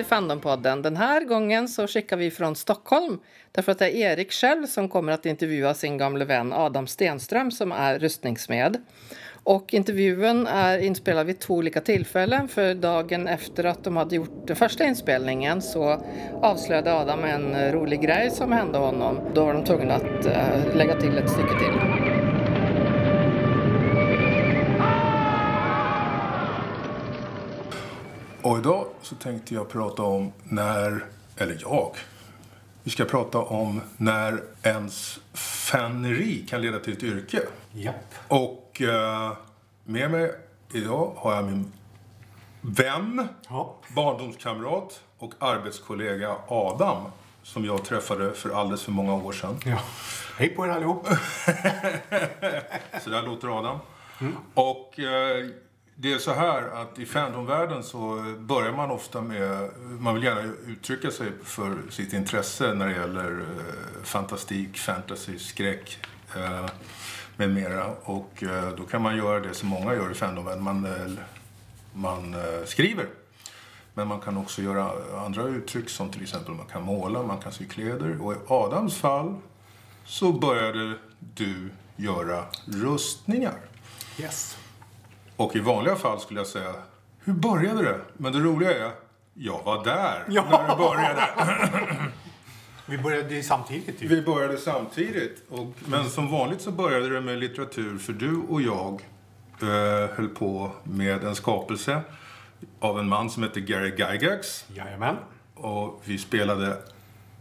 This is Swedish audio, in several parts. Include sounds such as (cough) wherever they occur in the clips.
till Fandompodden. Den här gången så skickar vi från Stockholm därför att det är Erik själv som kommer att intervjua sin gamle vän Adam Stenström som är rustningssmed. Och intervjun är inspelad vid två olika tillfällen för dagen efter att de hade gjort den första inspelningen så avslöjade Adam en rolig grej som hände honom. Då var de tvungna att eh, lägga till ett stycke till. Och idag så tänkte jag prata om när, eller jag, vi ska prata om när ens fanneri kan leda till ett yrke. Japp. Och eh, med mig idag har jag min vän, Ja. barndomskamrat och arbetskollega Adam som jag träffade för alldeles för många år sedan. ja. Hej på er allihop. (laughs) Så där låter Adam. Och eh, det är så här att i fandomvärlden så börjar man ofta med, man vill gärna uttrycka sig för sitt intresse när det gäller eh, fantastik, fantasy, skräck eh, med mera. Och eh, då kan man göra det som många gör i fandomvärlden, man, eh, man eh, skriver. Men man kan också göra andra uttryck som till exempel man kan måla, man kan sy kläder. Och i Adams fall så började du göra rustningar. Yes. Och i vanliga fall skulle jag säga, hur började det? Men det roliga är, jag var där (laughs) Ja. när det började. (laughs) Vi började samtidigt typ. Vi började samtidigt. Och, men som vanligt så började det med litteratur för du och jag eh, höll på med en skapelse av en man som heter Gary Gygax. Jajamän. Och vi spelade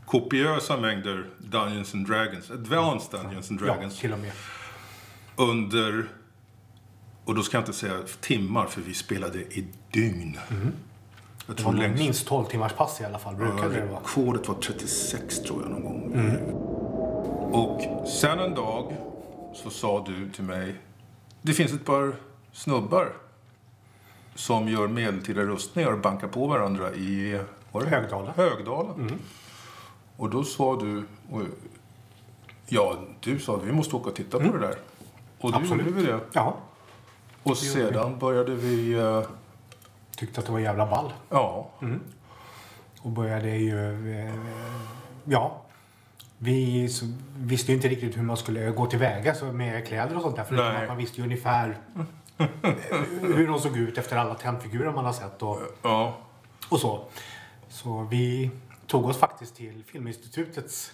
kopiösa mängder Dungeons and Dragons, Advanced Dungeons and Ja, Dragons, till och med. under, och då ska jag inte säga timmar, för vi spelade i dygn. Jag Mm. Det tror var nog längst, minst 12 timmars pass i alla fall. Brukade det vara. rekordet var 36 tror jag någon gång. Mm. Och sen en dag så sa du till mig, det finns ett par snubbar som gör medeltida rustningar och bankar på varandra i var det? Högdalen. Högdalen. Och då sa du, ja, du sa vi måste åka och titta på det där. Och då Mm. Absolut. gjorde vi det. Ja. Och sedan började vi, eh, Tyckte att det var jävla ball. ja, Och började ju... eh, Ja. Vi visste ju inte riktigt hur man skulle gå tillväga så med kläder och sånt där. Förutom Nej. man visste ju ungefär (laughs) hur de såg ut efter alla tentfigurer man har sett och, ja, och så. Så vi tog oss faktiskt till Filminstitutets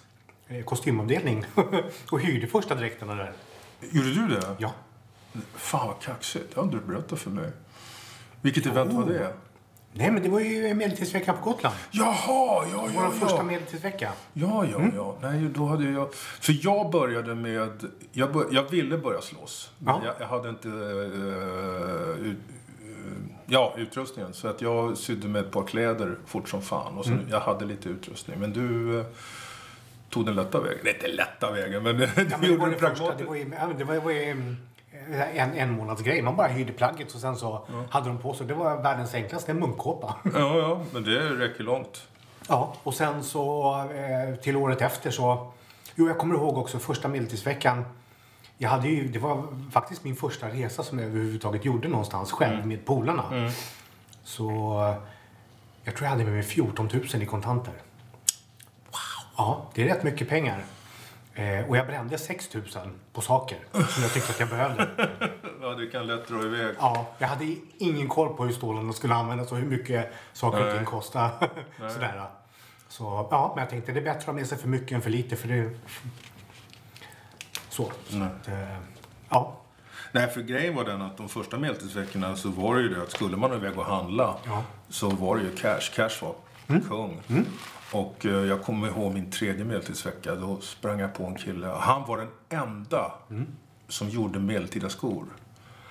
eh, kostymavdelning (laughs) och hyrde första dräkterna där. Gjorde du det? Ja. Fan vad kaxigt. Det har inte du berättat för mig. Vilket event var det? Nej, men det var ju medeltidsveckan på Gotland. Jaha, ja, Vår ja, första ja. medeltidsvecka. Ja, ja, ja. Nej, då hade jag... För jag började med... Jag, bör, jag ville börja slåss. Men Ja. jag, jag hade inte... eh, ut, eh, ja, utrustningen. Så att jag sydde med ett par kläder fort som fan. Och så, Jag hade lite utrustning. Men du eh, tog den lätta vägen. Nej, inte lätta vägen, men Ja, (laughs) men det var det första. Det var ju, ja, det var, det var ju mm, en, en månads grej. Man bara hyrde plagget och sen så hade de på sig. Det var världens enklaste, en munkkåpa. Ja, ja, men det räcker långt. Ja, och sen så eh, till året efter så... Jo, jag kommer ihåg också första medeltidsveckan. Jag hade ju, det var faktiskt min första resa som jag överhuvudtaget gjorde någonstans själv med polarna. Så eh, jag tror jag hade med mig 14 000 i kontanter. Wow! Ja, det är rätt mycket pengar. Eh, och jag brände 6 000 på saker som jag tyckte att jag behövde. (laughs) Ja, det kan lätt dra iväg. Ja, jag hade ingen koll på hur stålarna skulle användas och hur mycket saker och ting kostar. (laughs) Sådär. Så ja, men jag tänkte det är bättre att ha med sig för mycket än för lite för det... Så. så att, eh, ja. Nej, för grejen var den att de första medeltidsveckorna så var det ju det att skulle man iväg och handla Ja. så var det ju cash. Cash var kung. Och eh, jag kommer ihåg min tredje medeltidsvecka. Då sprang jag på en kille. Han var den enda som gjorde medeltida skor.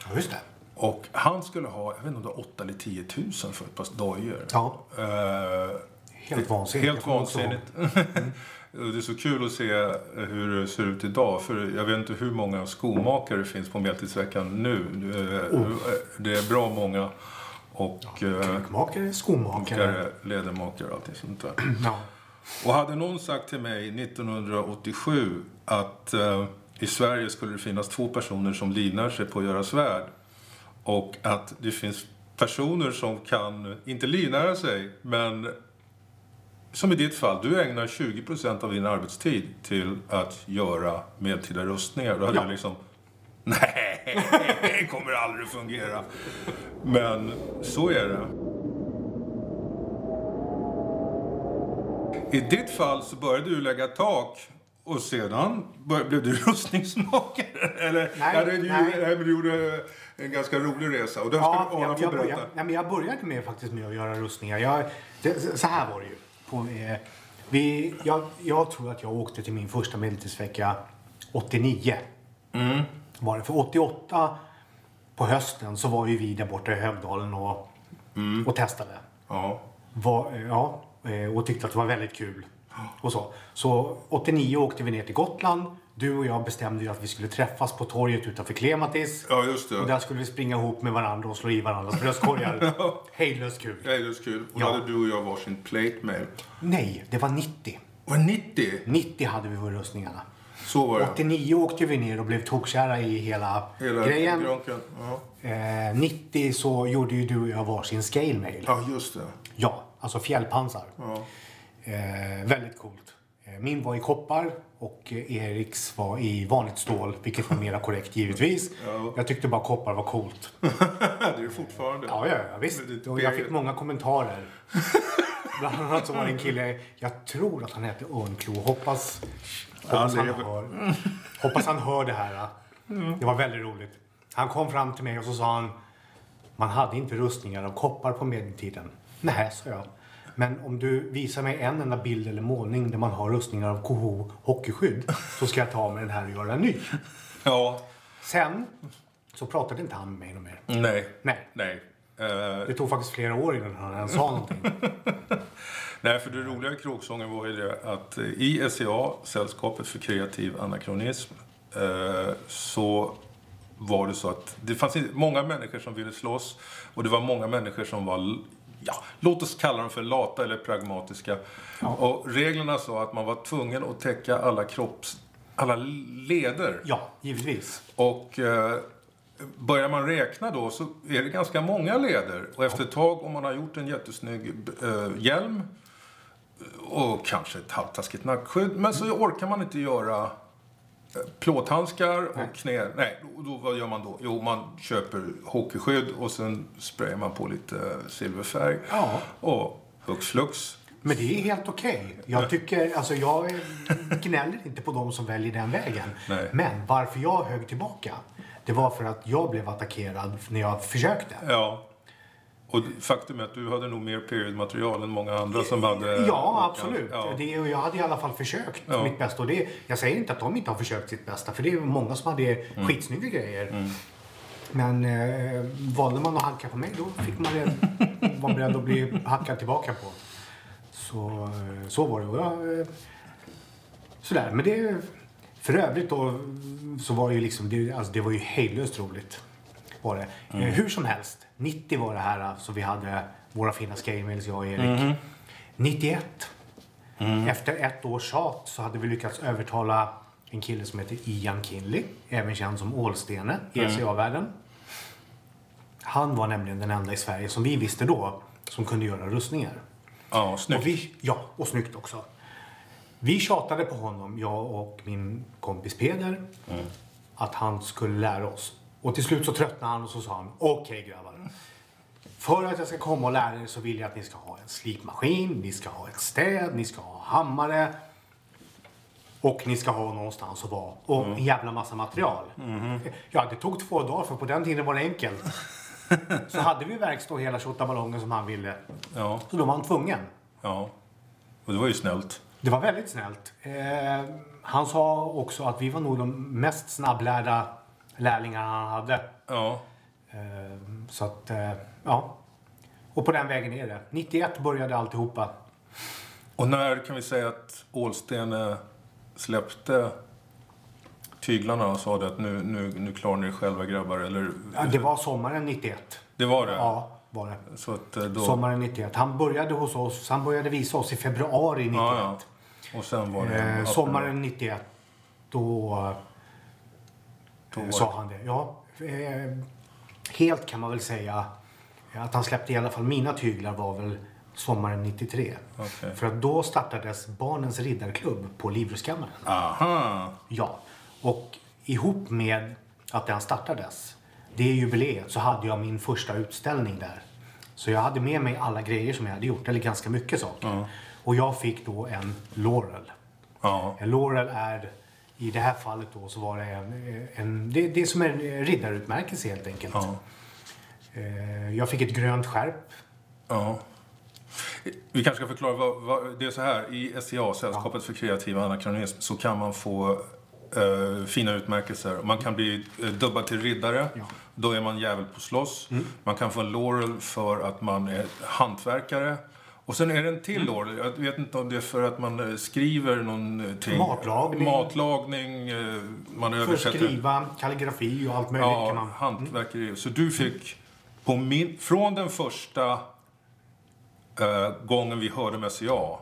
ja, just det. Och han skulle ha, jag vet inte om det var 8 eller 10 000 för ett par dojor. Ja. Eh, Helt vansinnigt. Helt vansinnigt. (laughs) Det är så kul att se hur det ser ut idag. För jag vet inte hur många skomakare det finns på Medeltidsveckan nu. Eh, Oh. Det är bra många. Och eh, Krukmakare, skomakare. makare, lädermakare och allting sånt där. (clears throat) Ja. Och hade någon sagt till mig 1987 att eh, i Sverige skulle det finnas två personer som livnär sig på att göra svärd och att det finns personer som kan, inte livnära sig, men som i ditt fall, du ägnar 20% av din arbetstid till att göra medeltida rustningar. Då hade Ja. jag liksom, (laughs) nej, det kommer aldrig fungera. Men så är det. I ditt fall så började du lägga tak och sedan blev du (laughs) rustningsmakare. Eller, Nej, ja, det, du, nej. du gjorde en ganska rolig resa. Och den Ja, ska Arna jag, få jag, berätta. började, nej, men jag började med, faktiskt med att göra rustningar. Jag, det, så här var det ju. På, eh, vi, jag, jag tror att jag åkte till min första medeltidsvecka 89. Mm. Var det. För 88 på hösten så var ju vi där borta i Högdalen och, Mm. och testade. Ja. Var, eh, ja, eh, och tyckte att det var väldigt kul. Och så. så 89 åkte vi ner till Gotland. Du och jag bestämde ju att vi skulle träffas på torget utanför Klematis. ja, just det. Och där skulle vi springa ihop med varandra och slå i varandras bröstkorgar. (laughs) Hejdlöst kul. Så kul. Och då Ja. hade du och jag varsin plate mail. Nej, det var 90. Var det 90? 90 hade vi våra rustningarna. Så var det. 89 åkte vi ner och blev tokkära i hela, Hela grejen. granken. Ja. Eh, 90 så gjorde ju du och jag varsin scale mail. ja, just det. Ja, alltså fjällpansar. Ja. Eh, väldigt coolt. Eh, min var i koppar och eh, Eriks var i vanligt stål, vilket var mera korrekt givetvis. (laughs) Ja. Jag tyckte bara koppar var coolt. (laughs) det är fortfarande. Ja, ja, ja visst. Och jag fick många kommentarer. (laughs) Bland annat så var det en kille, jag tror att han hette Örnklo. Hoppas, hoppas, han, hör, hoppas han hör det här. Det var väldigt roligt. Han kom fram till mig och så sa han, man hade inte rustningar av koppar på medeltiden. Nej, sa jag. Men om du visar mig en enda bild eller målning där man har rustningar av KH hockeyskydd så ska jag ta med den här och göra en ny. Ja. Sen så pratade inte han med mig något mer. Nej. Nej. Nej. Eh, Det tog faktiskt flera år innan han ens sa (laughs) någonting. nej, för det roliga i kråksången var ju det att i SCA, Sällskapet för kreativ anakronism, eh, så var det så att det fanns många människor som ville slåss och det var många människor som var, ja, låt oss kalla dem för lata eller pragmatiska. Och reglerna sa att man var tvungen att täcka alla kropps, alla leder. Ja, givetvis. Och eh, börjar man räkna då så är det ganska många leder. Och efter ett tag om man har gjort en jättesnygg eh, hjälm och kanske ett halvtaskigt nackskydd. Men så orkar man inte göra plåthandskar och knä. Nej, då, vad gör man då? Jo, man köper hockeyskydd och sen sprayar man på lite eh, silverfärg. Ja. Och hux flux. Men det är helt okej. Jag tycker, alltså jag gnäller inte på de som väljer den vägen. Nej. Men varför jag högg tillbaka, det var för att jag blev attackerad när jag försökte. Ja. Och faktum är att du hade nog mer periodmaterial än många andra som hade... Ja, absolut. Ja. Det, och jag hade i alla fall försökt Ja. mitt bästa. Och det, jag säger inte att de inte har försökt sitt bästa, för det är många som hade Mm. skitsnygga grejer. Men eh, valde man att hacka på mig, då fick man det, vara beredd att bli hackad tillbaka på. Så, eh, så var det. Och jag, eh, sådär. Men det, för övrigt då, så var det ju liksom, det, alltså, det var ju hejdlöst roligt. Var det. Eh, hur som helst, 90 var det här så vi hade våra fina scale-mails, jag och Erik. 91, efter ett års tjat så hade vi lyckats övertala en kille som heter Ian Kinley, även känd som Ålstene i SCA-världen. Han var nämligen den enda i Sverige som vi visste då som kunde göra rustningar. Ja, snyggt. Och vi, ja, och snyggt också. Vi tjatade på honom, jag och min kompis Peder, att han skulle lära oss. Och till slut så tröttnade han och så sa han, okej grabbar. För att jag ska komma och lära er så vill jag att ni ska ha en slipmaskin, ni ska ha ett städ, ni ska ha hammare. Och ni ska ha någonstans att vara. Och en jävla massa material. Ja, det tog två dagar för på den tiden var det enkelt. (laughs) så hade vi verkstad och hela tjottaballongen som han ville. Ja, Så då var han tvungen. ja. Och det var ju snällt. Det var väldigt snällt. Eh, han sa också att vi var nog de mest snabblärda lärlingarna han hade. Ja. Eh, så att, eh, ja. Och på den vägen är det. 91 började alltihopa. Och när kan vi säga att Ålstene släppte tyglarna och sa det att nu, nu, nu klarar ni er själva grabbar? Eller, Ja, det var sommaren 91. det var det? Ja, var det. Så att eh, då... Sommaren 91. Han började hos oss. Han började visa oss i februari 91. Ja, ja. Och sen var det... Eh, sommaren 91. Då, Eh, sa han det. Ja, eh, helt kan man väl säga att han släppte i alla fall mina tyglar var väl sommaren 93. Okej. För att då startades Barnens riddarklubb på Livrustkammaren. Aha! Ja, och ihop med att den startades, det jubileet, så hade jag min första utställning där. Så jag hade med mig alla grejer som jag hade gjort, eller ganska mycket saker. Och jag fick då en Laurel. Ja. En Laurel är, i det här fallet då, så var det en, en det, det är som en riddarutmärkelse helt enkelt. Ja. Eh, Jag fick ett grönt skärp. Ja. Vi kanske ska förklara. Vad, vad, det är så här. I SCA, Sällskapet för kreativ anakronism, så kan man få eh, fina utmärkelser. Man kan bli eh, dubbad till riddare. Då är man jävel på slåss. Man kan få en laurel för att man är hantverkare. Och sen är det en till laurel. Jag vet inte om det är för att man eh, skriver någonting. Matlagning. Matlagning. eh, Man För översätter. skriva, kalligrafi och allt möjligt Ja, man. hantverkeri. Så du fick på min, från den första eh, gången vi hörde med SCA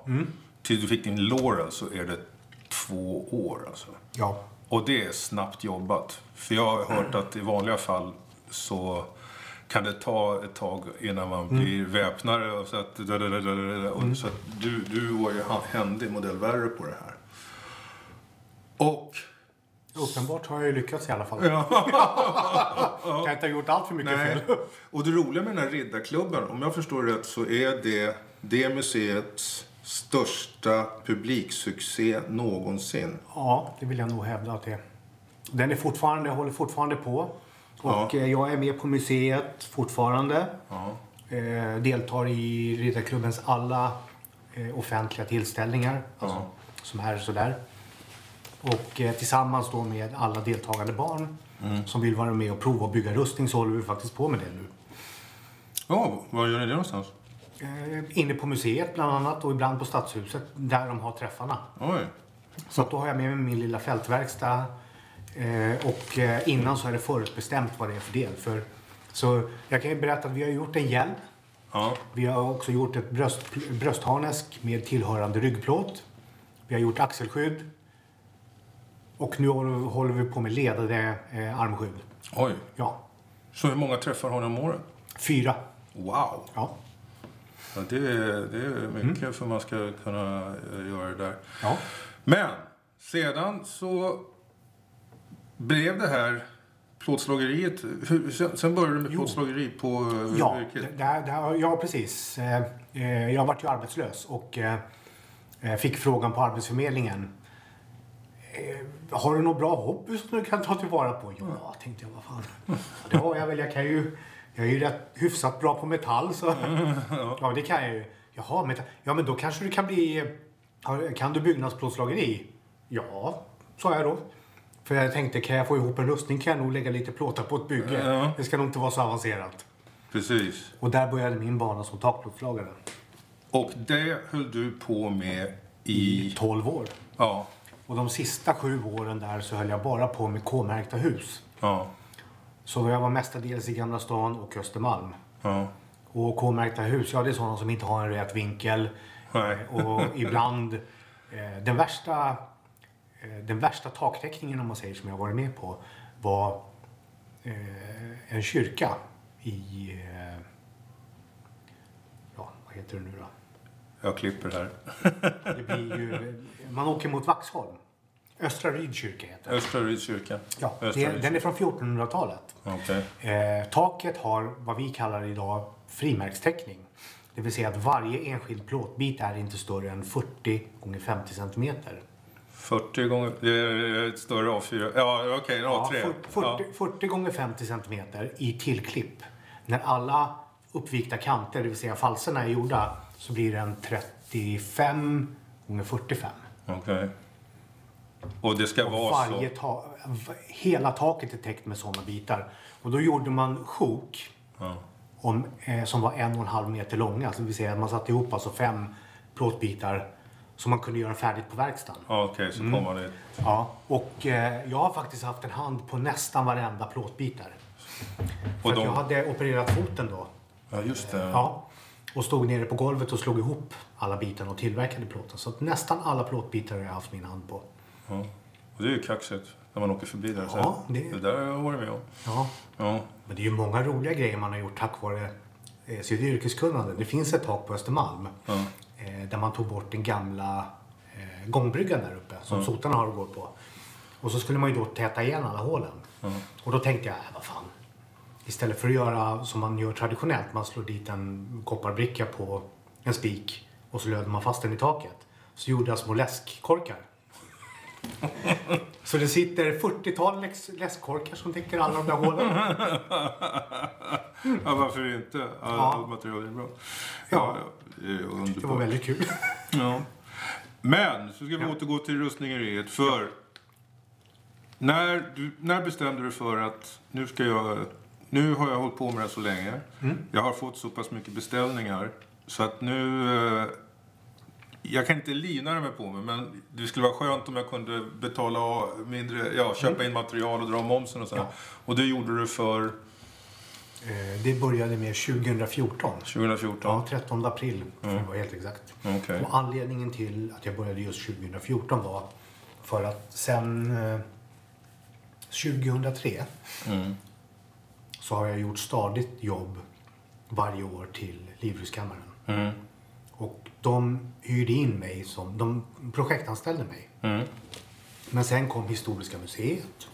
till du fick din Laurel så är det två år alltså. Ja. Och det är snabbt jobbat. För jag har hört att i vanliga fall så kan det ta ett tag innan man blir väpnare. Och så att, och så att du, du var ju händig modellvärre på det här. Och Uppenbart har jag ju lyckats i alla fall. kan inte ha gjort allt för mycket Nej. fel. Och det roliga med den här riddarklubben, om jag förstår rätt så är det det museets största publiksuccé någonsin. Ja, det vill jag nog hävda att det är. Den är fortfarande, håller fortfarande på. Och Ja. eh, jag är med på museet fortfarande. Ja. Eh, deltar i Riddarklubbens alla eh, offentliga tillställningar. Alltså, Som är sådär. Och eh, tillsammans då med alla deltagande barn som vill vara med och prova att bygga rustning så håller vi faktiskt på med det nu. Ja, var gör ni det någonstans? Inne på museet bland annat och ibland på Stadshuset där de har träffarna. Oj. Så då har jag med mig min lilla fältverkstad. Eh, och eh, innan så är det förutbestämt vad det är för del. För, så jag kan ju berätta att vi har gjort en hjälm. Ja. Vi har också gjort ett bröst, bröstharnesk med tillhörande ryggplåt. Vi har gjort axelskydd. Och nu håller vi på med ledade eh, armskydd. Oj. Ja, Så hur många träffar har ni om året? fyra. Wow. Ja. Ja, det, är, det är mycket för man ska kunna eh, göra det där. ja. Men sedan så blev det här plåtslageriet. Hur, sen, började du med plåtslageri på eh, Ja, yrket. det, ja precis. Eh, eh, Jag vart ju arbetslös och fick frågan på Arbetsförmedlingen. Har du några bra hobby som du kan ta tillvara på? Ja, tänkte jag. Vad fan. Det har jag väl. Jag kan ju... Jag är ju rätt hyfsat bra på metall så... (laughs) Ja, det kan jag ju. Jaha, metall. Ja, men då kanske du kan bli... Kan du byggnadsplåtslageri? Ja, sa jag då. För jag tänkte, kan jag få ihop en rustning kan jag nog lägga lite plåtar på ett bygge. Ja. Det ska nog inte vara så avancerat. Precis. Och där började min bana som takplåtslagare. Och det höll du på med i... 12 år. Ja. Och de sista sju åren där så höll jag bara på med K-märkta hus. Ja. Så jag var mestadels i Gamla stan och Östermalm. Ja. Och K-märkta hus, ja det är sådana som inte har en rät vinkel. Nej. Och ibland, eh, den värsta, den värsta takteckningen om man säger som jag varit med på var eh, en kyrka i, eh, ja vad heter det nu då? Jag klipper här. Det blir ju, man åker mot Vaxholm. Östra Rydkyrka heter det. Östra Rydskyrkan. Ja, Östra det, Rydskyrkan. den är från 1400-talet. Okej. Eh, taket har vad vi kallar idag frimärkstäckning. Det vill säga att varje enskild plåtbit är inte större än 40 gånger 50 centimeter. 40 gånger... Det är ett större A4. Ja, okej. Ja, A3. 40, 40 gånger 50 centimeter i tillklipp. När alla uppvikta kanter, det vill säga falserna, är gjorda så blir den 35 gånger 45. Ja, okej. Och det ska vara Varje så... ta- hela taket är täckt med sådana bitar. Och då gjorde man sjok Ja. om, eh, som var en och en halv meter långa. Så det vill säga att man satte ihop alltså fem plåtbitar som man kunde göra färdigt på verkstaden. Ja, okej. så Mm. kommer det... Ja, och eh, jag har faktiskt haft en hand på nästan varenda plåtbit där. För Och att de... jag hade opererat foten då. Ja, just det. Ja. Och stod nere på golvet och slog ihop alla bitarna och tillverkade plåten. Så att nästan alla plåtbitar har jag haft min hand på. Ja. Och det är ju kaxigt när man åker förbi där. Ja, det... det- det där har jag varit med om. Ja. Ja. Men det är ju många roliga grejer man har gjort tack vare eh, sitt yrkeskunnande. Det finns ett tak på Östermalm Ja. Eh, där man tog bort den gamla eh, gångbryggan där uppe som sotarna har gått på. Och så skulle man ju då täta igen alla hålen. Och då tänkte jag, äh, vad fan. Istället för att göra som man gör traditionellt, man slår dit en kopparbricka på en spik och så löder man fast den i taket. Så gjorde jag små läskkorkar. (laughs) Så det sitter 40-tal läs- läskkorkar som täcker alla de där hålen. (laughs) Ja, varför inte? All, Ja. Allt material är bra. Ja. är underbart. Det var väldigt kul. (laughs) Ja. Men, så ska vi återgå till rustningeriet. För när, du, när bestämde du för att nu ska jag... Nu har jag hållit på med det här så länge. Jag har fått så pass mycket beställningar så att nu... Eh, jag kan inte livnära mig på mig, men det skulle vara skönt om jag kunde betala mindre, ja, köpa in material och dra momsen och så. Ja. Och det gjorde du för Eh, Det började med 2014. 2014? Ja, 13 april för att vara helt exakt. Okej. Och anledningen till att jag började just 2014 var för att sen eh, 2003 Mm. så har jag gjort stadigt jobb varje år till Livrustkammaren. Mm. Och de hyrde in mig som, de projektanställde mig. Mm. Men sen kom Historiska museet,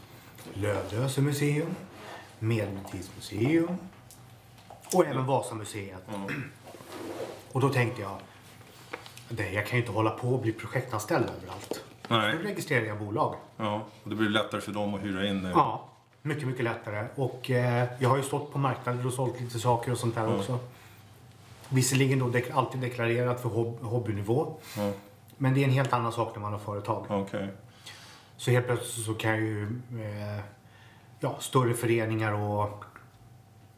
Lödöse museum, Medeltidsmuseum och även Vasamuseet. (clears throat) Och då tänkte jag, nej, jag kan ju inte hålla på och bli projektanställd överallt. Nej. Då registrerar jag bolag. Ja, och det blir lättare för dem att hyra in dig. Ja, mycket, mycket lättare. Och eh, jag har ju stått på marknader och sålt lite saker och sånt där också. Visserligen då dek- alltid deklarerat för hob- hobbynivå. Ja. Men det är en helt annan sak när man har företag. Okej. Så helt plötsligt så kan jag ju eh, ja, större föreningar och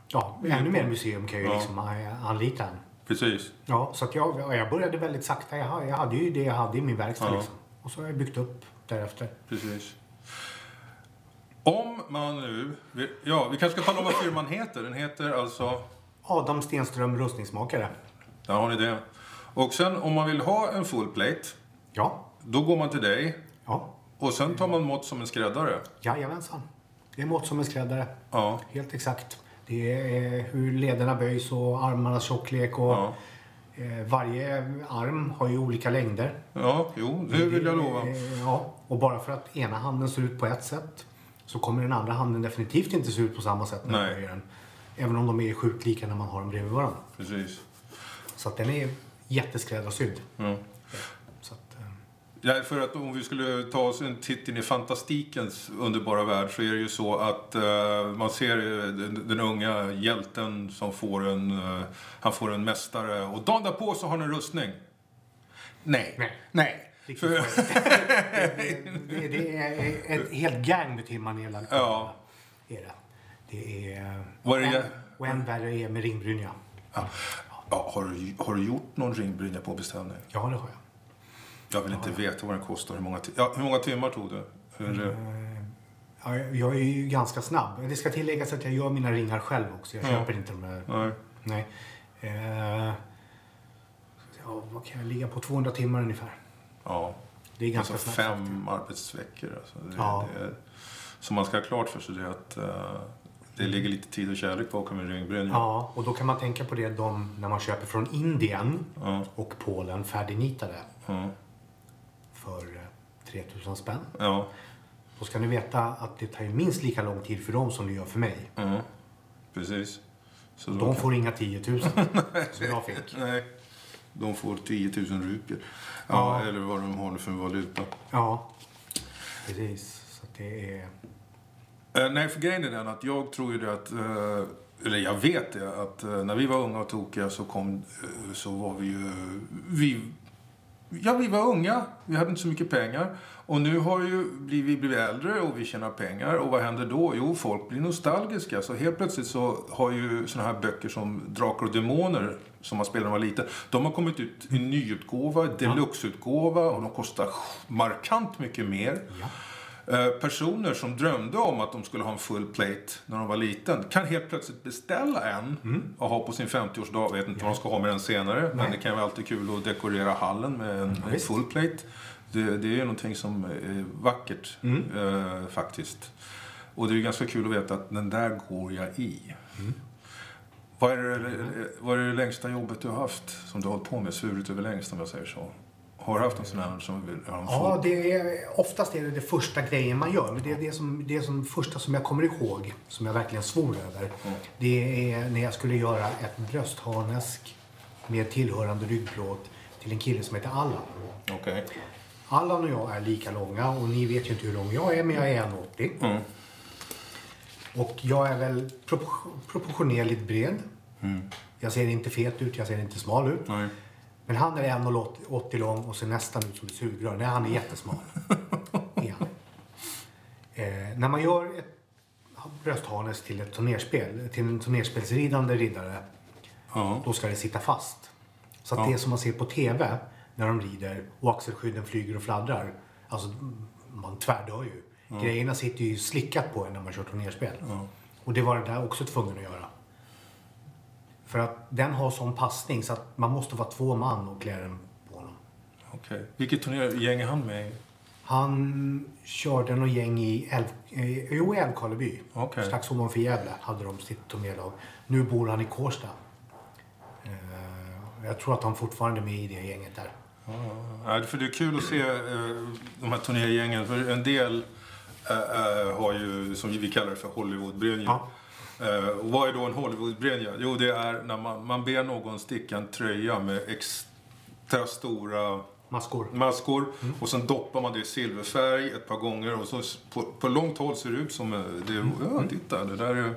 ja, ännu mer museum kan ju Ja. liksom eh, anlita en. Precis. Ja, så att jag, ja, jag började väldigt sakta. Jag, jag hade ju det jag hade i min verkstad Ja. liksom. Och så har jag byggt upp därefter. Precis. Om man nu... Ja, vi kanske ska tala om vad firman heter. Den heter alltså... Adam Stenström, rustningsmakare. Där har ni det. Och sen om man vill ha en full plate, Ja, då går man till dig. ja, Och sen tar man mått som en skräddare. jajamensan. Det är mått som en skräddare. Ja. Helt exakt. Det är hur lederna böjs och armarnas tjocklek och Ja. eh, varje arm har ju olika längder. Ja, jo, det vill jag lova. Eh, Ja, och bara för att ena handen ser ut på ett sätt så kommer den andra handen definitivt inte se ut på samma sätt när man böjer den. Även om de är sjukt lika när man har dem bredvid varandra. Precis. Så att den är jätteskräddarsydd. Ja. Så att, Ja, för att om vi skulle ta oss en titt in i fantastikens underbara värld så är det ju så att eh, man ser eh, den, den unga hjälten som får en, eh, han får en mästare och dagen därpå så har han en rustning. Nej. Nej. Nej. För, (laughs) det, det är ett helt gang med timmanelad Ja. Är det. det är... Vad är det Och än värre är med ringbrynja. ja. Ja, har, du, har du gjort någon ringbrynja på beställning? Ja, det har jag. Jag vill inte veta vad den kostar. Hur många, ja, hur många timmar tog det? Hur, eh, Ja, jag är ju ganska snabb. Det ska tilläggas att jag gör mina ringar själv också. Jag Ja. köper inte de där. nej. Nej. Eh, ja, vad kan jag ligga på? 200 timmar ungefär. Ja. Det är ganska Alltså snabbt. fem arbetsveckor. Alltså. Det, Ja. det är, som man ska ha klart för sig det att eh, det ligger lite tid och kärlek bakom en ringbrynja. Ja, och då kan man tänka på det de, när man köper från Indien Ja. och Polen färdignitade Ja. För eh, 3000 spänn. Ja. Då ska ni veta att det tar minst lika lång tid för dem som det gör för mig. ja. Precis. Så De kan- får inga 10 000 (laughs) som jag fick. Nej. De får 10 000 rupier. Ja, Ja. Eller vad de har för valuta. Ja, precis. Så det är... Eh, nej, för grejen är den att jag tror ju det att, eh, eller jag vet det, att eh, när vi var unga och tokiga så kom, eh, så var vi ju, vi, ja vi var unga, vi hade inte så mycket pengar. Och nu har ju blivit, vi blivit äldre och vi tjänar pengar. Och vad händer då? Jo, folk blir nostalgiska. Så helt plötsligt så har ju såna här böcker som Drakar och Demoner, som man spelade när man var liten, de har kommit ut i nyutgåva, deluxeutgåva och de kostar markant mycket mer. Ja. Eh, Personer som drömde om att de skulle ha en full plate när de var liten kan helt plötsligt beställa en och ha på sin 50-årsdag. Vet inte vad de ska ha med den senare, men det kan vara alltid kul att dekorera hallen med en, visst. full plate. Det, det är ju någonting som är vackert eh, faktiskt. Och det är ju ganska kul att veta att den där går jag i. Vad är, det, vad är det längsta jobbet du har haft som du har hållit på med, svurit över längst om jag säger så? Har du haft en sån här som vill ha Ja, det är, oftast är det det första grejen man gör. Men det är det, som, det som första som jag kommer ihåg, som jag verkligen svor över. Det är när jag skulle göra ett bröstharnesk med tillhörande ryggplåt till en kille som heter Allan. Okej. Allan och jag är lika långa och ni vet ju inte hur lång jag är, men jag är 1,80. Mm. Och jag är väl propor- proportionerligt bred. Jag ser inte fet ut, jag ser inte smal ut. Nej. Men han är 1,80 lång och ser nästan ut som ett sugrör. Nej, han är jättesmal. (laughs) Är han. eh, när man gör ett bröstharnes till ett turnerspel, till en turnerspelsridande riddare, Ja. då ska det sitta fast. Så att Ja. det som man ser på TV när de rider och axelskydden flyger och fladdrar, alltså man tvärdör ju. Grejerna sitter ju slickat på en när man kör turnerspel. Och det var det där också tvungen att göra. För att den har sån passning så att man måste vara två man och klä den på honom. Okej. Vilket turnérgäng är han med i? Han körde någon gäng i Älv, eh, jo, i Älvkarleby. Okej. Strax ovanför Gävle hade de sitt turnélag. Nu bor han i Kårsta. Eh, jag tror att han fortfarande är med i det gänget där. Ja, för det är kul att se eh, de här turnérgängen. För en del har ju, som vi kallar det för Hollywoodbrynja. Ja. Eh, och vad är då en Hollywoodbrynja? Jo, det är när man, man ber någon sticka en tröja med extra stora Maskor. maskor och sen doppar man det i silverfärg ett par gånger och så på, på långt håll ser det ut som eh, det, ja titta det där är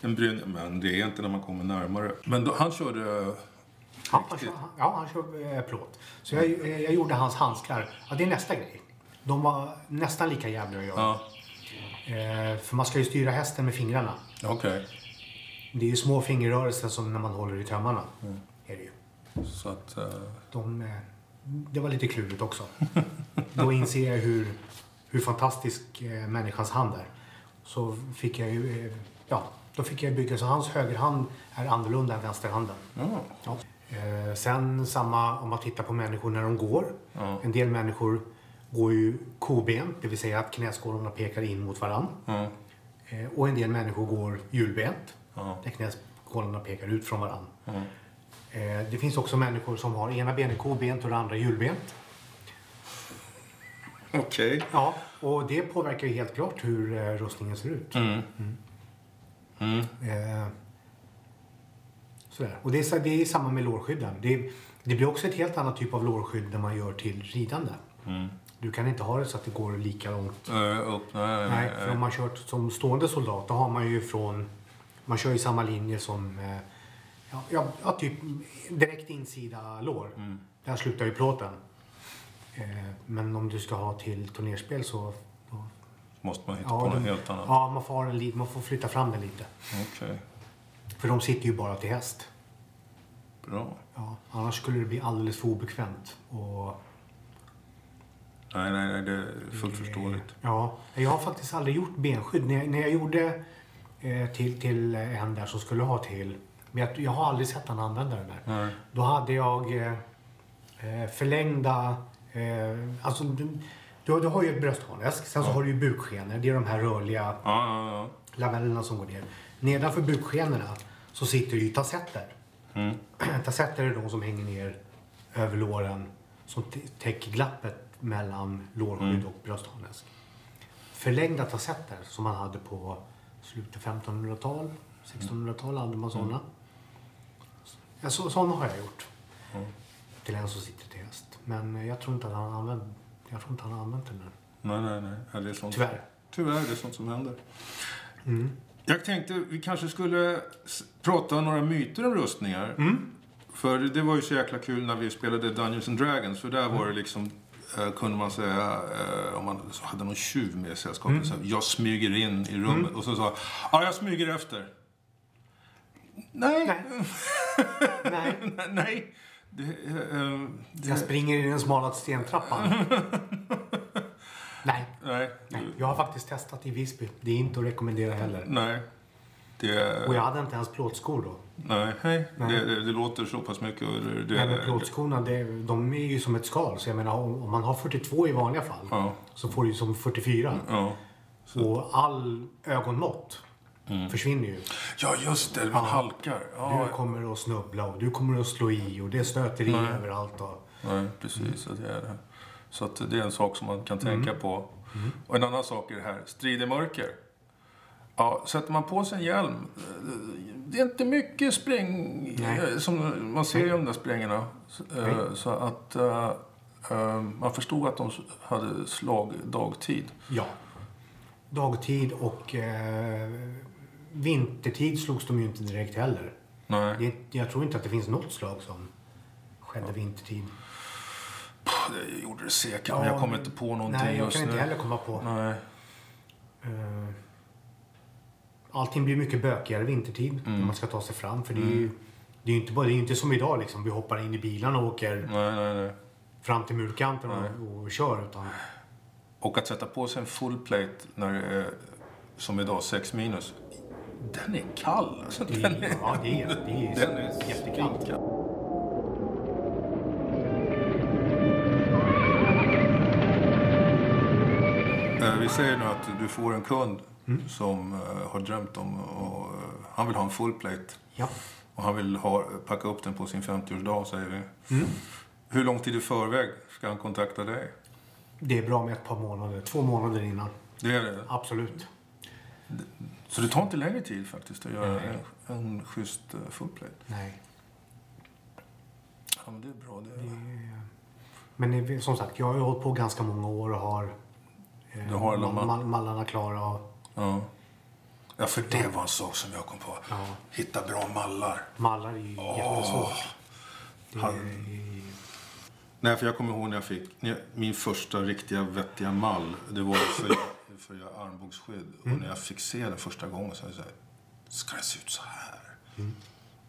en brynja men det är inte när man kommer närmare. Men då, han körde Ja, han kör, ja, han kör eh, plåt. Så jag, eh, jag gjorde hans handskar. Ja, det är nästa grej. De var nästan lika jävliga att göra. ja Eh, för man ska ju styra hästen med fingrarna. Okej Det är ju små fingerrörelser som när man håller i tömmarna. Är det ju. så att eh, De, eh, det var lite klurigt också. (laughs) Då inser jag hur, hur fantastisk eh, människans hand är. Så fick jag ju, ja, då fick jag bygga så hans högerhand är annorlunda än vänsterhanden. ja Ja. Sen samma om man tittar på människor när de går. Ja. En del människor går ju kobent, det vill säga att knäskålarna pekar in mot varann. ja Eh, och en del människor går hjulbent, Ja. där knäskålarna pekar ut från varann. ja Eh, det finns också människor som har ena benet kobent och det andra hjulbent. okej Ja, och det påverkar ju helt klart hur eh, rustningen ser ut. mm. Mm. Eh, sådär. Och det är, det är samma med lårskydden. Det, det blir också ett helt annat typ av lårskydd när man gör till ridande. Mm. Du kan inte ha det så att det går lika långt. Eh, upp nej nej, Nej, nej, för om man kört som stående soldat då har man ju från... Man kör ju samma linje som... Eh, ja, ja, ja, typ direkt insida lår. Mm. Där slutar ju plåten. Eh, men om du ska ha till turnerspel så... Då, måste man hitta ja, på något helt annat Ja, man får, li- man får flytta fram den lite. okej För de sitter ju bara till häst. bra Ja, annars skulle det bli alldeles för obekvämt. Och, nej nej nej det är fullt förståeligt Ja, jag har faktiskt aldrig gjort benskydd. När jag, när jag gjorde eh, till, till en där som skulle ha till. Men jag, jag har aldrig sett han använda den där. nej Då hade jag eh, eh, förlängda... Eh, alltså, du, du, har ju ett bröstharnesk. Sen så har du ju bukskenor. Det är de här rörliga ja ja ja lamellerna som går ner. Nedanför bukskenorna så sitter ju tassetter. mm. (clears throat) Tassetter är de som hänger ner över låren som t- täcker glappet mellan lårskydd och bröstharnesk. Förlängda tassetter som man hade på slutet 1500-tal, 1600-tal hade man sådana. Ja, så, sådana har jag gjort. Mm. Till en som sitter till häst. Men jag tror inte att han använt, jag tror inte han har använt den nej nej nej Ja, det är sånt Tyvärr. Tyvärr, det är sånt som händer. Mm. Jag tänkte vi kanske skulle prata några myter om rustningar. Mm. För det var ju så jäkla kul när vi spelade Dungeons and Dragons. För där var det liksom, kunde man säga, eh, om man hade någon tjuv med sällskapet. Mm. Så jag smyger in i rummet. Och så sa ja jag smyger efter. Nej, Nej. (laughs) Nej. Det, eh, eh, det, jag springer i den smala stentrappan. Nej. (laughs) nej, Nej, jag har faktiskt testat i Visby. Det är inte att rekommendera heller. nej. Det, Och jag hade inte ens plåtskor då. nej, hej. Nej. Det, det, det låter så pass mycket. Det, Nej, men plåtskorna, det, de är ju som ett skal. Så jag menar, om om man har 42 i vanliga fall Ja, så får du ju som 44. ja. Och all ögonmått försvinner ju. Ja, just det. Man halkar. Ja, Du kommer att snubbla och du kommer att slå i och det stöter i Nej. överallt. Och, Nej, precis. så Det är det. Så att det är en sak som man kan tänka på. Och en annan sak är det här, strid i mörker. Ja, sätter man på sig en hjälm, det är inte mycket spräng Nej. eh, som man ser i de där sprängarna. Så, eh, Nej. Så att eh, man förstod att de hade slag dagtid. ja. Dagtid och eh, vintertid slogs de ju inte direkt heller. Nej, Det, jag tror inte att det finns något slag som skedde vintertid. det gjorde det säkert, men jag kommer inte på någonting Nej, jag just kan nu. inte heller komma på. Nej. Eh, allting blir mycket bökigare vintertid Mm. när man ska ta sig fram. För det är ju det är inte, bara, det är inte som idag liksom. Vi hoppar in i bilarna och åker Nej, nej, nej. fram till murkanten och, och kör. Utan, Och att sätta på sig en full plate när det är, som idag, 6 minus. Den är kall. Alltså, det, den är, ja, det är, det är, (laughs) den är jättekallt. svinkall. Eh, Vi säger nu att du får en kund Mm. som eh, har drömt om och eh, han vill ha en full plate. Ja. Och han vill ha, packa upp den på sin 50-årsdag, säger vi. Mm. Hur lång tid i förväg ska han kontakta dig? Det är bra med ett par månader. Två månader innan. Det är det. Absolut. Så det tar inte längre tid faktiskt att göra Nej. en, en schysst eh, full plate. Nej. Ja, men det är bra. Det Det är, men som sagt, jag har ju hållit på ganska många år och har, eh, Du har alla mal- mal- mal- mallarna klara. Och, Ja. ja, för det var en sak som jag kom på. Ja. Hitta bra mallar. mallar är ju jättesvårt. Det Han- Nej, för jag kommer ihåg när jag fick när jag, min första riktiga vettiga mall. Det var för, för att göra armbågsskydd. Och när jag fick se den första gången så var jag så här, ska den se ut så här?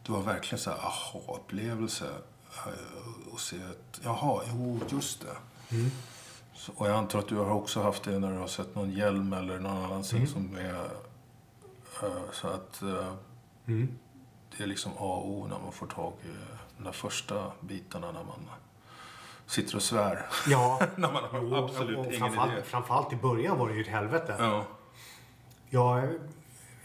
Det var verkligen så här aha-upplevelse. eh, Och se att, jaha, jo, just det. Så, och jag antar att du har också haft det när du har sett någon hjälm eller någon annan sak som är... eh, så att eh, mm. det är liksom A och O när man får tag i de där första bitarna när man sitter och svär. Ja, (laughs) när man har jo, absolut och ingen framförallt, idé. framförallt i början var det ju ett helvete. Ja. Jag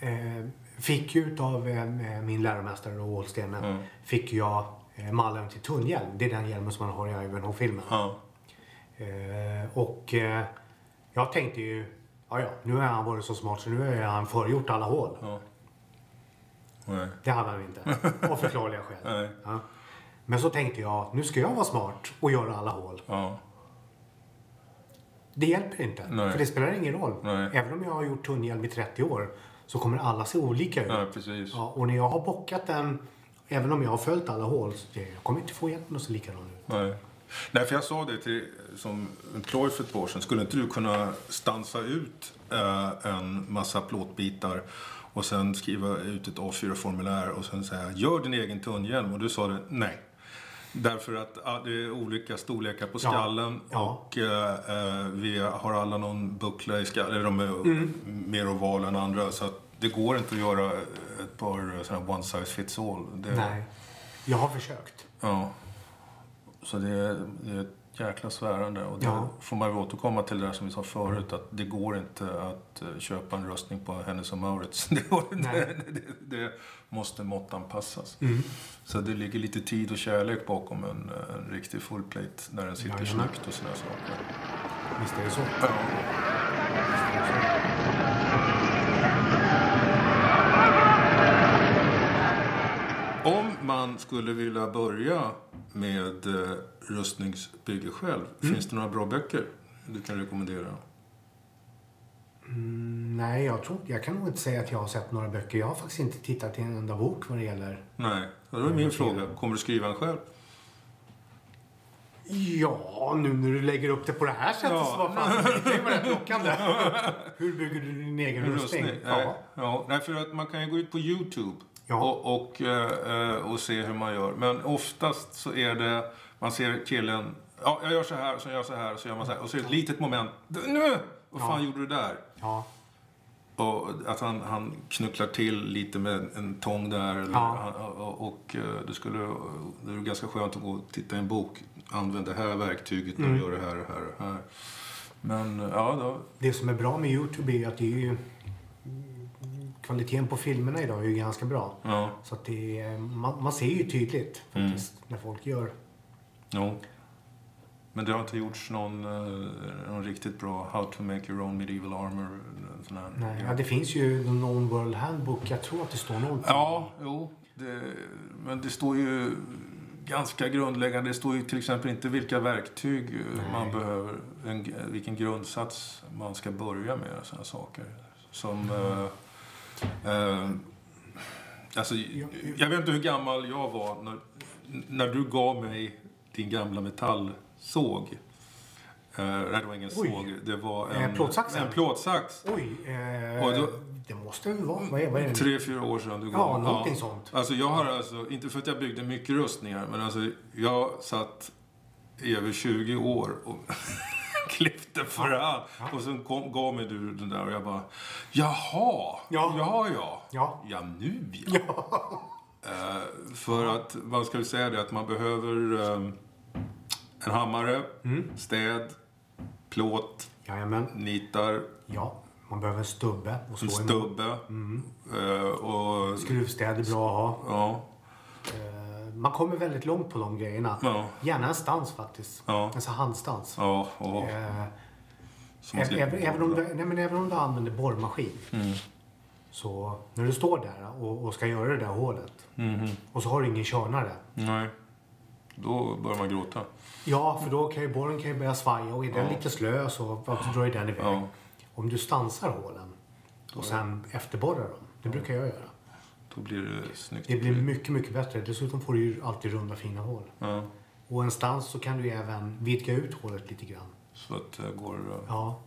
eh, fick ju utav eh, min läromästare och Ålstenen Mm. fick jag eh, mallen till tunnhjälm. Det är den hjälmen som man har i Ivanhoe-filmen. Ja. Eh, och eh, jag tänkte ju, ja ja, nu har han varit så smart så nu har han förgjort alla hål. ja. Nej. Det hade han inte. Av förklarliga skäl. (laughs) Ja. Men så tänkte jag, nu ska jag vara smart och göra alla hål. Ja. Det hjälper inte. Nej. För det spelar ingen roll. Nej. Även om jag har gjort tunnhjälm i 30 år så kommer alla se olika ut. ja, och när jag har bockat den, även om jag har följt alla hål, så det, jag kommer inte få hjälpen att se likadan ut. Nej. För jag sa det till, som en ploj för ett par år sedan. Skulle inte du kunna stansa ut eh, en massa plåtbitar och sen skriva ut ett A4-formulär och sen säga gör din egen tunnhjälm? Och du sa det nej. Därför att ah, det är olika storlekar på skallen Ja. och eh, eh, vi har alla någon buckla i skallen. De är Mm. mer ovala än andra. Så det går inte att göra ett par sådana one size fits all. Det, Nej. Jag har försökt. Ja. Så det är, det är ett jäkla svärande. Och då Ja. får man ju återkomma till det där som vi sa förut. Att det går inte att eh, köpa en röstning på Hennes och Mauritz. (laughs) Det. Nej. (laughs) det, det måste måttanpassas. Mm. Så det ligger lite tid och kärlek bakom en, en riktig full plate. När den sitter Jajamän. snyggt och sådana saker. Visst är det så. Ja. Om man skulle vilja börja med eh, rustningsbygge själv, Mm. finns det några bra böcker du kan rekommendera? Mm, nej, jag, tror, jag kan nog inte säga att jag har sett några böcker. Jag har faktiskt inte tittat i en enda bok vad det gäller. Nej, då är min fråga. Kommer du skriva en själv? Ja, nu när du lägger upp det på det här sättet Ja. så var fan, det vara rätt lockande. (laughs) Hur bygger du din egen En rustning? Nej, Ja. ja, nej, för att man kan ju gå ut på Youtube Ja. och, och, eh, och se hur man gör. Men oftast så är det, man ser killen, ja jag gör så här, så gör så här, så gör man så här. Och så är det ett litet moment, nu! Vad fan Ja. gjorde du där? ja. Och att han, han knucklar till lite med en tång där. Eller, Ja. och och eh, det, skulle, det är ganska skönt att gå och titta i en bok. Använd det här verktyget när Mm. du gör det här och här och här. Men ja, då, Det som är bra med Youtube är att det är ju kvaliteten på filmerna idag är ju ganska bra. Ja. Så att det är, man, man ser ju tydligt faktiskt när folk gör. Jo. Men det har inte gjorts någon, eh, någon riktigt bra How to make your own medieval armor. en Sån här. Nej, ja, det finns ju Known World Handbook. Jag tror att det står på Ja, jo. Det, men det står ju ganska grundläggande. Det står ju till exempel inte vilka verktyg eh, man behöver, en, vilken grundsats man ska börja med. Sådana saker. Som... Eh, eh, alltså, jag vet inte hur gammal jag var när, när du gav mig din gamla metallsåg. Eh, det var ingen Oj. såg. Det var Eh, en, plåtsaxen? en plåtsax. Oj, eh, Och då- det måste väl vara... Vad är, vad är det? Tre, fyra år sedan du Ja, gav. någonting sånt. Alltså jag har alltså, inte för att jag byggde mycket rustningar, men alltså jag satt i över 20 år och (laughs) klippte för hand. Och sen kom, gav mig du den där och jag bara, jaha, Ja. ja, ja, Ja. ja nu ja. Eh, för att, man ska väl säga det, att man behöver eh, en hammare, Mm. städ, plåt, Jajamän. nitar, Ja, man behöver en stubbe och slå en stubbe eh, och Skruvstäd är bra att ha. ja, Eh, Man kommer väldigt långt på de grejerna. Ja. Gärna en stans faktiskt. Ja. En sån handstans. ja, man slipper även, även, om du, nej, men även om du använder borrmaskin. Mm. Så när du står där och, och ska göra det där hålet. Mhm. Och så har du ingen körnare. Nej. Då börjar man gråta. Ja, för då kan ju borren kan ju börja svaja och är den lite slö så drar ju den iväg. Ja. Om du stansar hålen och sen efterborrar dem. Det brukar jag göra. Då blir det snyggt. Det blir mycket, mycket bättre. Dessutom får du ju alltid runda fina hål. Ja, Och en stans så kan du även vidga ut hålet lite grann. så att det går... eh, Ja.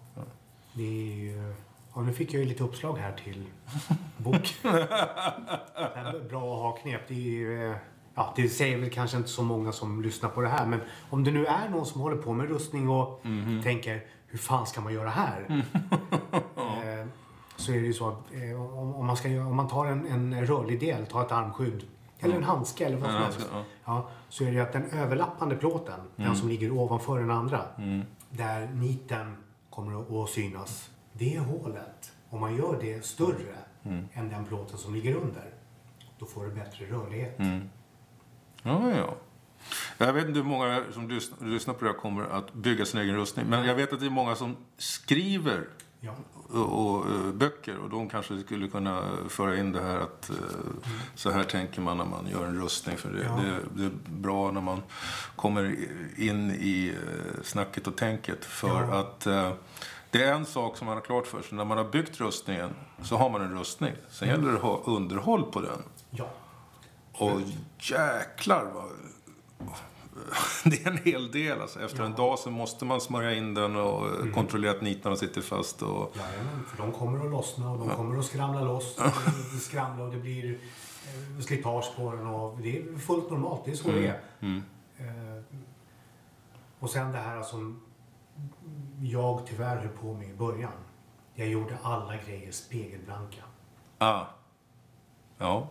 Det är ju... Ja, nu fick jag ju lite uppslag här till (laughs) bok. det här är bra att ha knep. Det, ju, eh, ja, det säger väl kanske inte så många som lyssnar på det här. Men om det nu är någon som håller på med rustning och tänker hur fan ska man göra här? (laughs) så är det ju så att eh, om, om, man ska, om man tar en, en rörlig del, tar ett armskydd eller en handske eller vad som helst. Ja, så är det ju att den överlappande plåten, den som ligger ovanför den andra, där niten kommer att- synas. Det hålet, om man gör det större än den plåten som ligger under, då får du bättre rörlighet. Ja, ja. Jag vet inte hur många som lyssnar, lyssnar på det här kommer att bygga sin egen rustning. Men jag vet att det är många som skriver Ja. Och, och, eh, böcker. Och de kanske skulle kunna föra in det här att eh, så här tänker man när man gör en rustning. För det, Ja. det, det är bra när man kommer in i eh, snacket och tänket. För Ja. att det är en sak som man har klart för sig. När man har byggt rustningen så har man en rustning. Sen gäller det att ha underhåll på den. ja. Och jäklar vad... (laughs) Det är en hel del. Alltså. Efter en dag så måste man smörja in den och Mm. kontrollera att nitarna sitter fast. Och... Jajamän, för de kommer att lossna och de kommer att skramla loss. Och skramla och det blir eh, slitage på den. Och det är fullt normalt, det är så det är. Eh, Och sen det här som jag tyvärr höll på med i början. Jag gjorde alla grejer spegelblanka. Ah. Ja.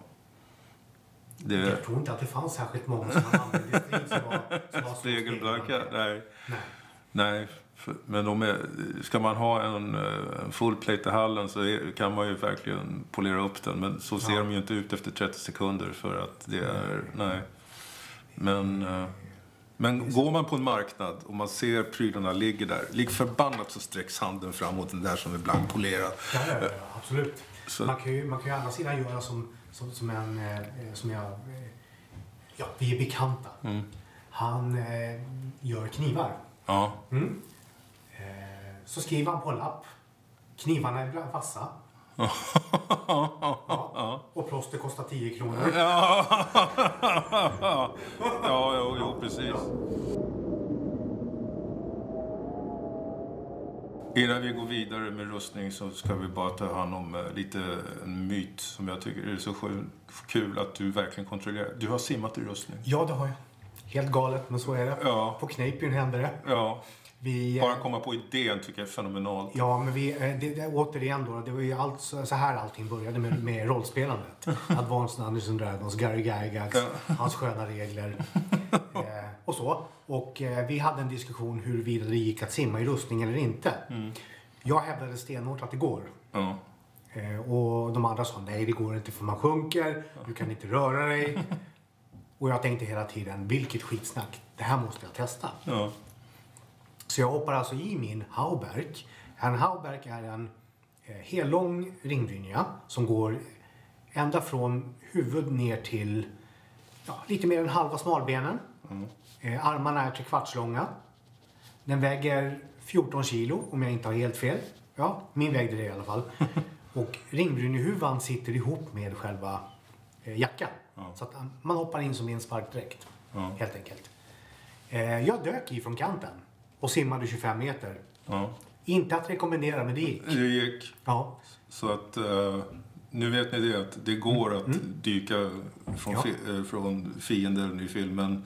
Det Jag tror inte att det fanns särskilt många som använde strid som var, som var spegelblanka. Nej. Nej. Men de är, ska man ha en, eh, en full plate i hallen så är, kan man ju verkligen polera upp den. Men så ser Ja. de ju inte ut efter 30 sekunder för att det är... Nej. Men, eh, men går man på en marknad och man ser prylarna ligger där. Lik förbannat så sträcks handen fram mot den där som är blankpolerad. Ja, absolut. Så- Man, kan ju, man kan ju å andra sidan göra som, som, som en... Eh, som jag... Eh, ja, vi är bekanta. Mm. Han eh, gör knivar. Ja. Mm. Eh, så skriver han på en lapp. Knivarna är bla- vassa. (laughs) ja. Och plåster kostar 10 kronor. Ja, (laughs) ja jo, jo, precis. Innan vi går vidare med rustning så ska vi bara ta hand om eh, lite en myt som jag tycker är så kul att du verkligen kontrollerar. Du har simmat i rustning. Ja, det har jag. Helt galet, men så är det. Ja. På Kneippbyn hände det. Ja, Vi, eh, bara komma på idén tycker jag är fenomenalt. Ja, men vi, eh, det, det, återigen då, det var ju allt, så så här allting började med, med rollspelandet. Advanced Dungeons and Dragons, Gary Gygax, hans sköna regler (laughs) eh, och så. Och eh, vi hade en diskussion huruvida det gick att simma i rustning eller inte. Jag hävdade stenhårt att det går. Ja. Eh, och de andra sa nej det går inte för man sjunker, du kan inte röra dig. (laughs) Och jag tänkte hela tiden, vilket skitsnack, det här måste jag testa. Ja. Så jag hoppar alltså i min Hauberg. En Hauberg är en eh, hellång ringbrynja som går ända från huvud ner till ja, lite mer än halva smalbenen. Eh, armarna är trekvartslånga. Den väger 14 kilo om jag inte har helt fel. Ja, min vägde det i alla fall. (laughs) Och ringbrynjehuvan sitter ihop med själva eh, jackan. Så att eh, man hoppar in som i en sparkdräkt. Helt enkelt. Eh, jag dök i från kanten och simmade 25 meter. ja. Inte att rekommendera, men det gick. Det gick. Ja, Så att eh, nu vet ni det att det går att dyka från, Ja. fi, eh, från fienden i filmen.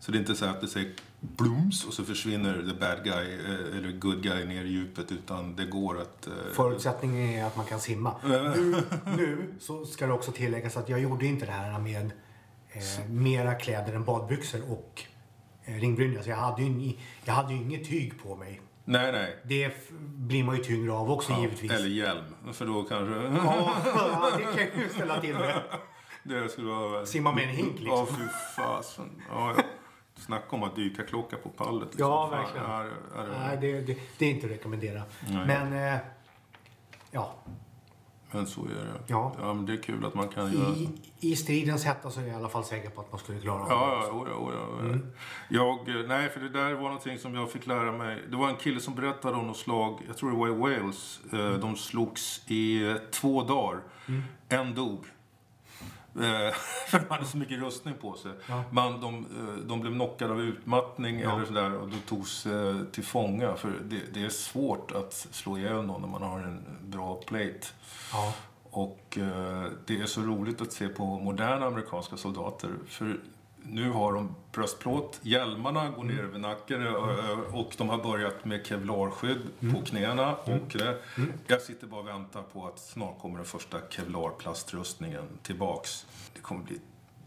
Så det är inte så att det säger blooms och så försvinner the bad guy eh, eller good guy ner i djupet utan det går att... eh, förutsättningen är att man kan simma. Nu, nu så ska det också tilläggas att jag gjorde inte det här med eh, mera kläder än badbyxor och eh, ringbrynja. Så jag hade, ju, jag hade ju inget tyg på mig. Nej, nej. Det blir man ju tyngre av också givetvis. Eller hjälm, för då kanske... Ja, ja, det kan ju ställa till det. (laughs) Det skulle vara... Simma med en hink liksom. Ja, fy fasen. Ja, ja. Snacka om att dyka klocka på pallet. liksom. Ja, verkligen. Ja, ja, det- Nej, det, det, det är inte att rekommendera. Nej. Men, eh, ja. Men så är det. Ja. men det är kul att man kan göra... I, I stridens hetta så är jag i alla fall säker på att man skulle klara av det. Ja, ja, oh, ja, oh, ja. Jag, eh, nej, för det där var någonting som jag fick lära mig. Det var en kille som berättade om något slag, jag tror det var i Wales. Eh, De slogs i eh, två dagar. En dog. Eh, (laughs) För de hade så mycket rustning på sig. Ja. Man, de, eh, de blev knockade av utmattning Ja. eller sådär och då togs eh, till fånga. För det, det är svårt att slå ihjäl någon när man har en bra plate. Ja. Och det är så roligt att se på moderna amerikanska soldater. För nu har de bröstplåt, hjälmarna går ner över nacken eh, och de har börjat med kevlarskydd på knäna. Och det. Jag sitter bara och väntar på att snart kommer den första kevlarplastrustningen tillbaks. Det kommer bli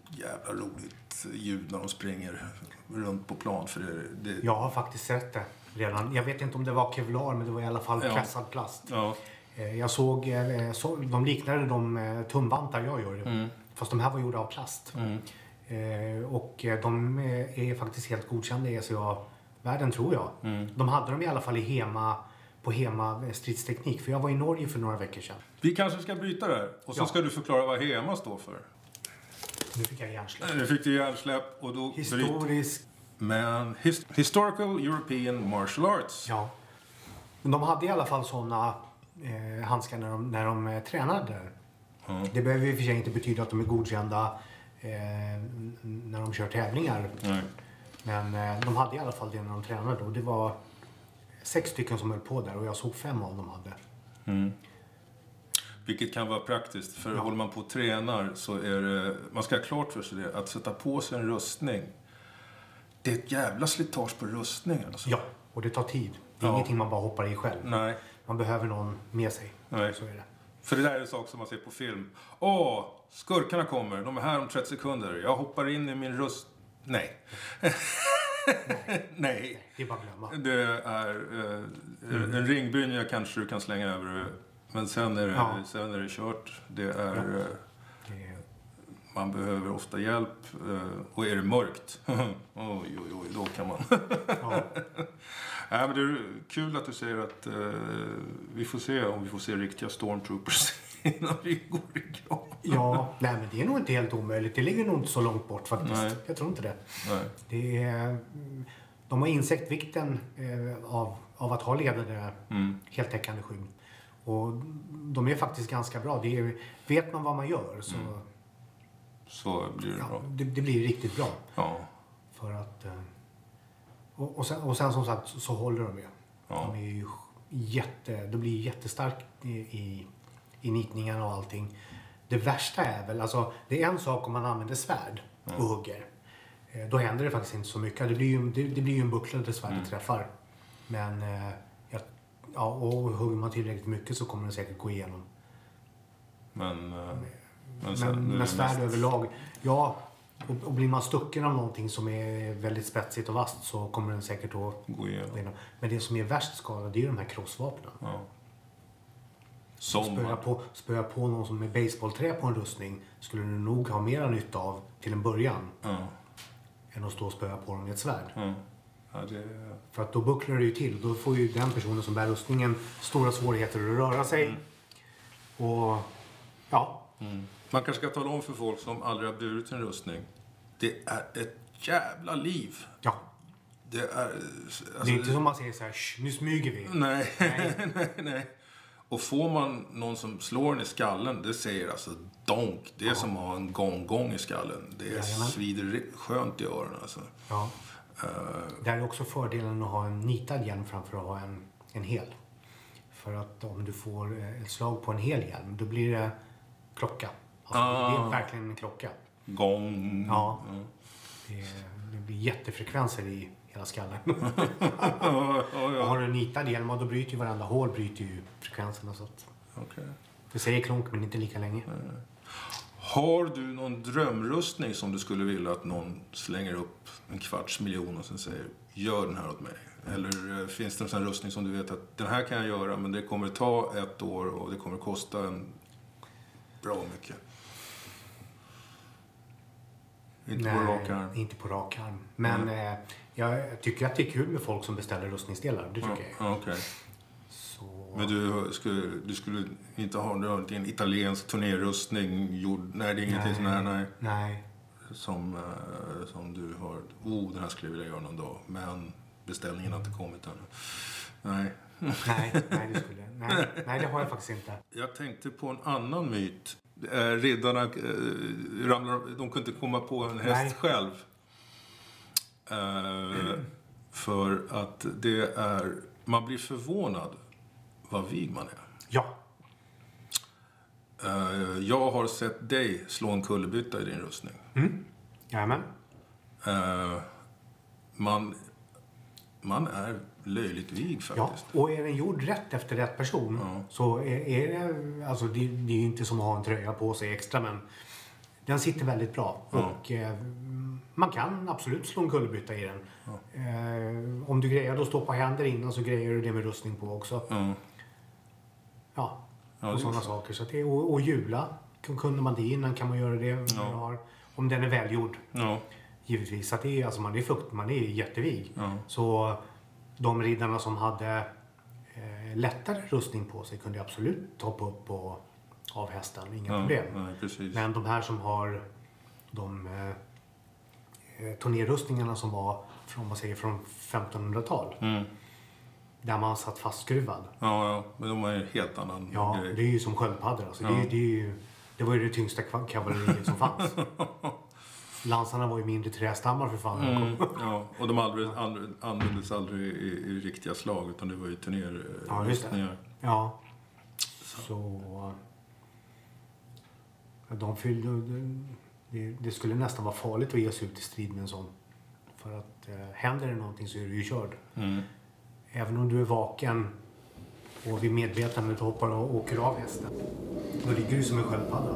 jävla roligt ljud när de springer runt på plan. För det, det, Jag har faktiskt sett det redan. Jag vet inte om det var kevlar, men det var i alla fall Ja. pressad plast. ja, Eh, Jag såg, eh, så, de liknade de eh, tumvantar jag gör. Mm. Fast de här var gjorda av plast. Eh, Och eh, de eh, är faktiskt helt godkända i SCA-världen tror jag. Mm. De hade dem i alla fall i Hema, på Hema eh, stridsteknik. För jag var i Norge för några veckor sedan. vi kanske ska bryta där. Och så Ja. ska du förklara vad HEMA står för. Nu fick jag hjärnsläpp. Nu fick du hjärnsläpp och då Historisk. Men his, Historical European Martial Arts. Ja. Men de hade i alla fall såna eh, handskar när de, när de eh, tränade där. Det behöver i och för sig inte betyda att de är godkända eh, när de kör tävlingar. Nej. Men eh, de hade i alla fall det när de tränade och det var sex stycken som höll på där och jag såg fem av dem hade. Vilket kan vara praktiskt. För håller man på och tränar så är det... Man ska ha klart för sig det. Att sätta på sig en rustning. Det är ett jävla slitage på rustningen. Alltså. Ja, och det tar tid. Det är Ja. ingenting man bara hoppar i själv. Nej. Man behöver någon med sig. Nej. Så är det. För det där är en sak som man ser på film. Åh, skurkarna kommer. De är här om 30 sekunder. Jag hoppar in i min rust... Nej. (laughs) Nej. Det är bara att glömma. Det är eh, en ringbrynja kanske du kan slänga över. Men sen är det, Ja. sen är det kört. Det är, eh, Det är, man behöver ofta hjälp. eh, och är det mörkt, (laughs) oj, oj, oj, då kan man. ja. (laughs) Nej, men det är kul att du säger att eh, vi får se om vi får se riktiga stormtroopers (laughs) innan vi går i grav. ja, nej men det är nog inte helt omöjligt. Det ligger nog inte så långt bort faktiskt. Nej. Jag tror inte det. Nej. Det är, de har insett vikten eh, av, av att ha ledare Mm. heltäckande skydd. Och de är faktiskt ganska bra. Det är, vet man vad man gör så Så blir det ja, bra. det, det blir riktigt bra. Ja. För att, eh, och, och, sen, och sen som sagt så, håller de ju. Ja. De är ju jätte, det blir jättestarkt i, i, i nitningarna och allting. Det värsta är väl, alltså det är en sak om man använder svärd och hugger. Eh, Då händer det faktiskt inte så mycket. Det blir ju, det, det blir ju en buckla där svärdet träffar. Men eh, ja, och hugger man tillräckligt mycket så kommer den säkert gå igenom. Men, eh, men Men det svärd mest- överlag, ja. Och, och blir man stucken av någonting som är väldigt spetsigt och vasst så kommer den säkert att gå igenom. Men det som är värst skadad det är ju de här crossvapnen. Ja. Spöa på, spöa på någon som med baseballträ på en rustning skulle du nog ha mera nytta av till en början Ja, än att stå och spöa på dem med ett svärd. ja. ja det, För att då bucklar det ju till. Då får ju den personen som bär rustningen stora svårigheter att röra sig. Mm. Och ja, Man kanske ska tala om för folk som aldrig har burit en rustning. Det är ett jävla liv. ja. Det är... Alltså, Det är inte som man säger så här, "Shh, nu smyger vi. Nej, nej, (laughs) nej. Och får man någon som slår en i skallen, det säger alltså donk. Det är som att ha en gång-gång i skallen. Det är Jajamän. svider skönt i öronen alltså. Ja. Där är också fördelen att ha en nitad hjälm framför att ha en, en hel. För att om du får eh, ett slag på en hel hjälm, då blir det klocka. Alltså, Det är Ah. verkligen en klocka. Gång. Ja. Det, det blir jättefrekvenser i hela skallen. (laughs) Och har du en nitad hjälm, då bryter ju varenda hål bryter ju frekvenserna. Så att Okej. det säger klonk, men inte lika länge. Har du någon drömrustning som du skulle vilja att någon slänger upp en kvarts miljon och sen säger gör den här åt mig? Eller eh, finns det en rustning som du vet att den här kan jag göra men det kommer ta ett år och det kommer kosta en bra mycket? Inte på rak arm. inte på rak arm. Men eh, jag tycker att det är kul med folk som beställer rustningsdelar. Det tycker Ja, jag. ja, okej. Så, Men du skulle, du skulle inte ha någon en italiensk turnérrustning gjord? Nej, det är ingenting sån här, nej. nej. Som, eh, som du har, oh den här skulle jag vilja göra någon dag, men beställningen har inte kommit ännu. Nej. Nej, nej, det skulle nej, nej, det har jag faktiskt inte. Jag tänkte på en annan myt. Eh, Riddarna eh, ramlar, de kunde inte komma på en häst Nej. själv. Eh, för att det är, man blir förvånad vad vig man är. Ja, jag har sett dig slå en kullerbytta i din rustning. jajamän. Eh, man, man är löjligt vig Ja, faktiskt. och är den gjord rätt efter rätt person så är, är det, alltså det, det är ju inte som att ha en tröja på sig extra men den sitter väldigt bra. Och eh, man kan absolut slå en kullerbytta i den. Eh, om du grejer att stå på händer innan så grejer du det med rustning på också. Ja. Ja, Ja, och sådana så. saker. Så det, och, och hjula, kun- kunde man det innan kan man göra det. om Har, om den är välgjord. Ja. Givetvis. Så att det är, alltså man är frukt, man är jättevig. Ja. Så de riddarna som hade eh, lättare rustning på sig kunde absolut hoppa upp på, av hästen. Inga Ja, problem. precis. Men de här som har de eh, eh, turnérrustningarna som var från, man säger, från 1500-tal. Mm. Där man satt fastskruvad. Ja, ja, men de har en helt annan Ja, grej. det är ju som sköldpaddor. Alltså. Det, ju- det, ju, det var ju det tyngsta kavalleriet som fanns. (laughs) Lansarna var ju mindre trästammar för fan. Mm, kom. ja, och de aldrig, aldrig, användes aldrig i, i riktiga slag utan det var ju Ja, just det. turnérrustningar. Ja. Så... ja, De fyllde... Det, det skulle nästan vara farligt att ge sig ut i strid med en sån. För att eh, händer det någonting så är du ju körd. Mm. Även om du är vaken och vid medvetandet hoppar och åker av hästen. Då ligger du som en sköldpadda.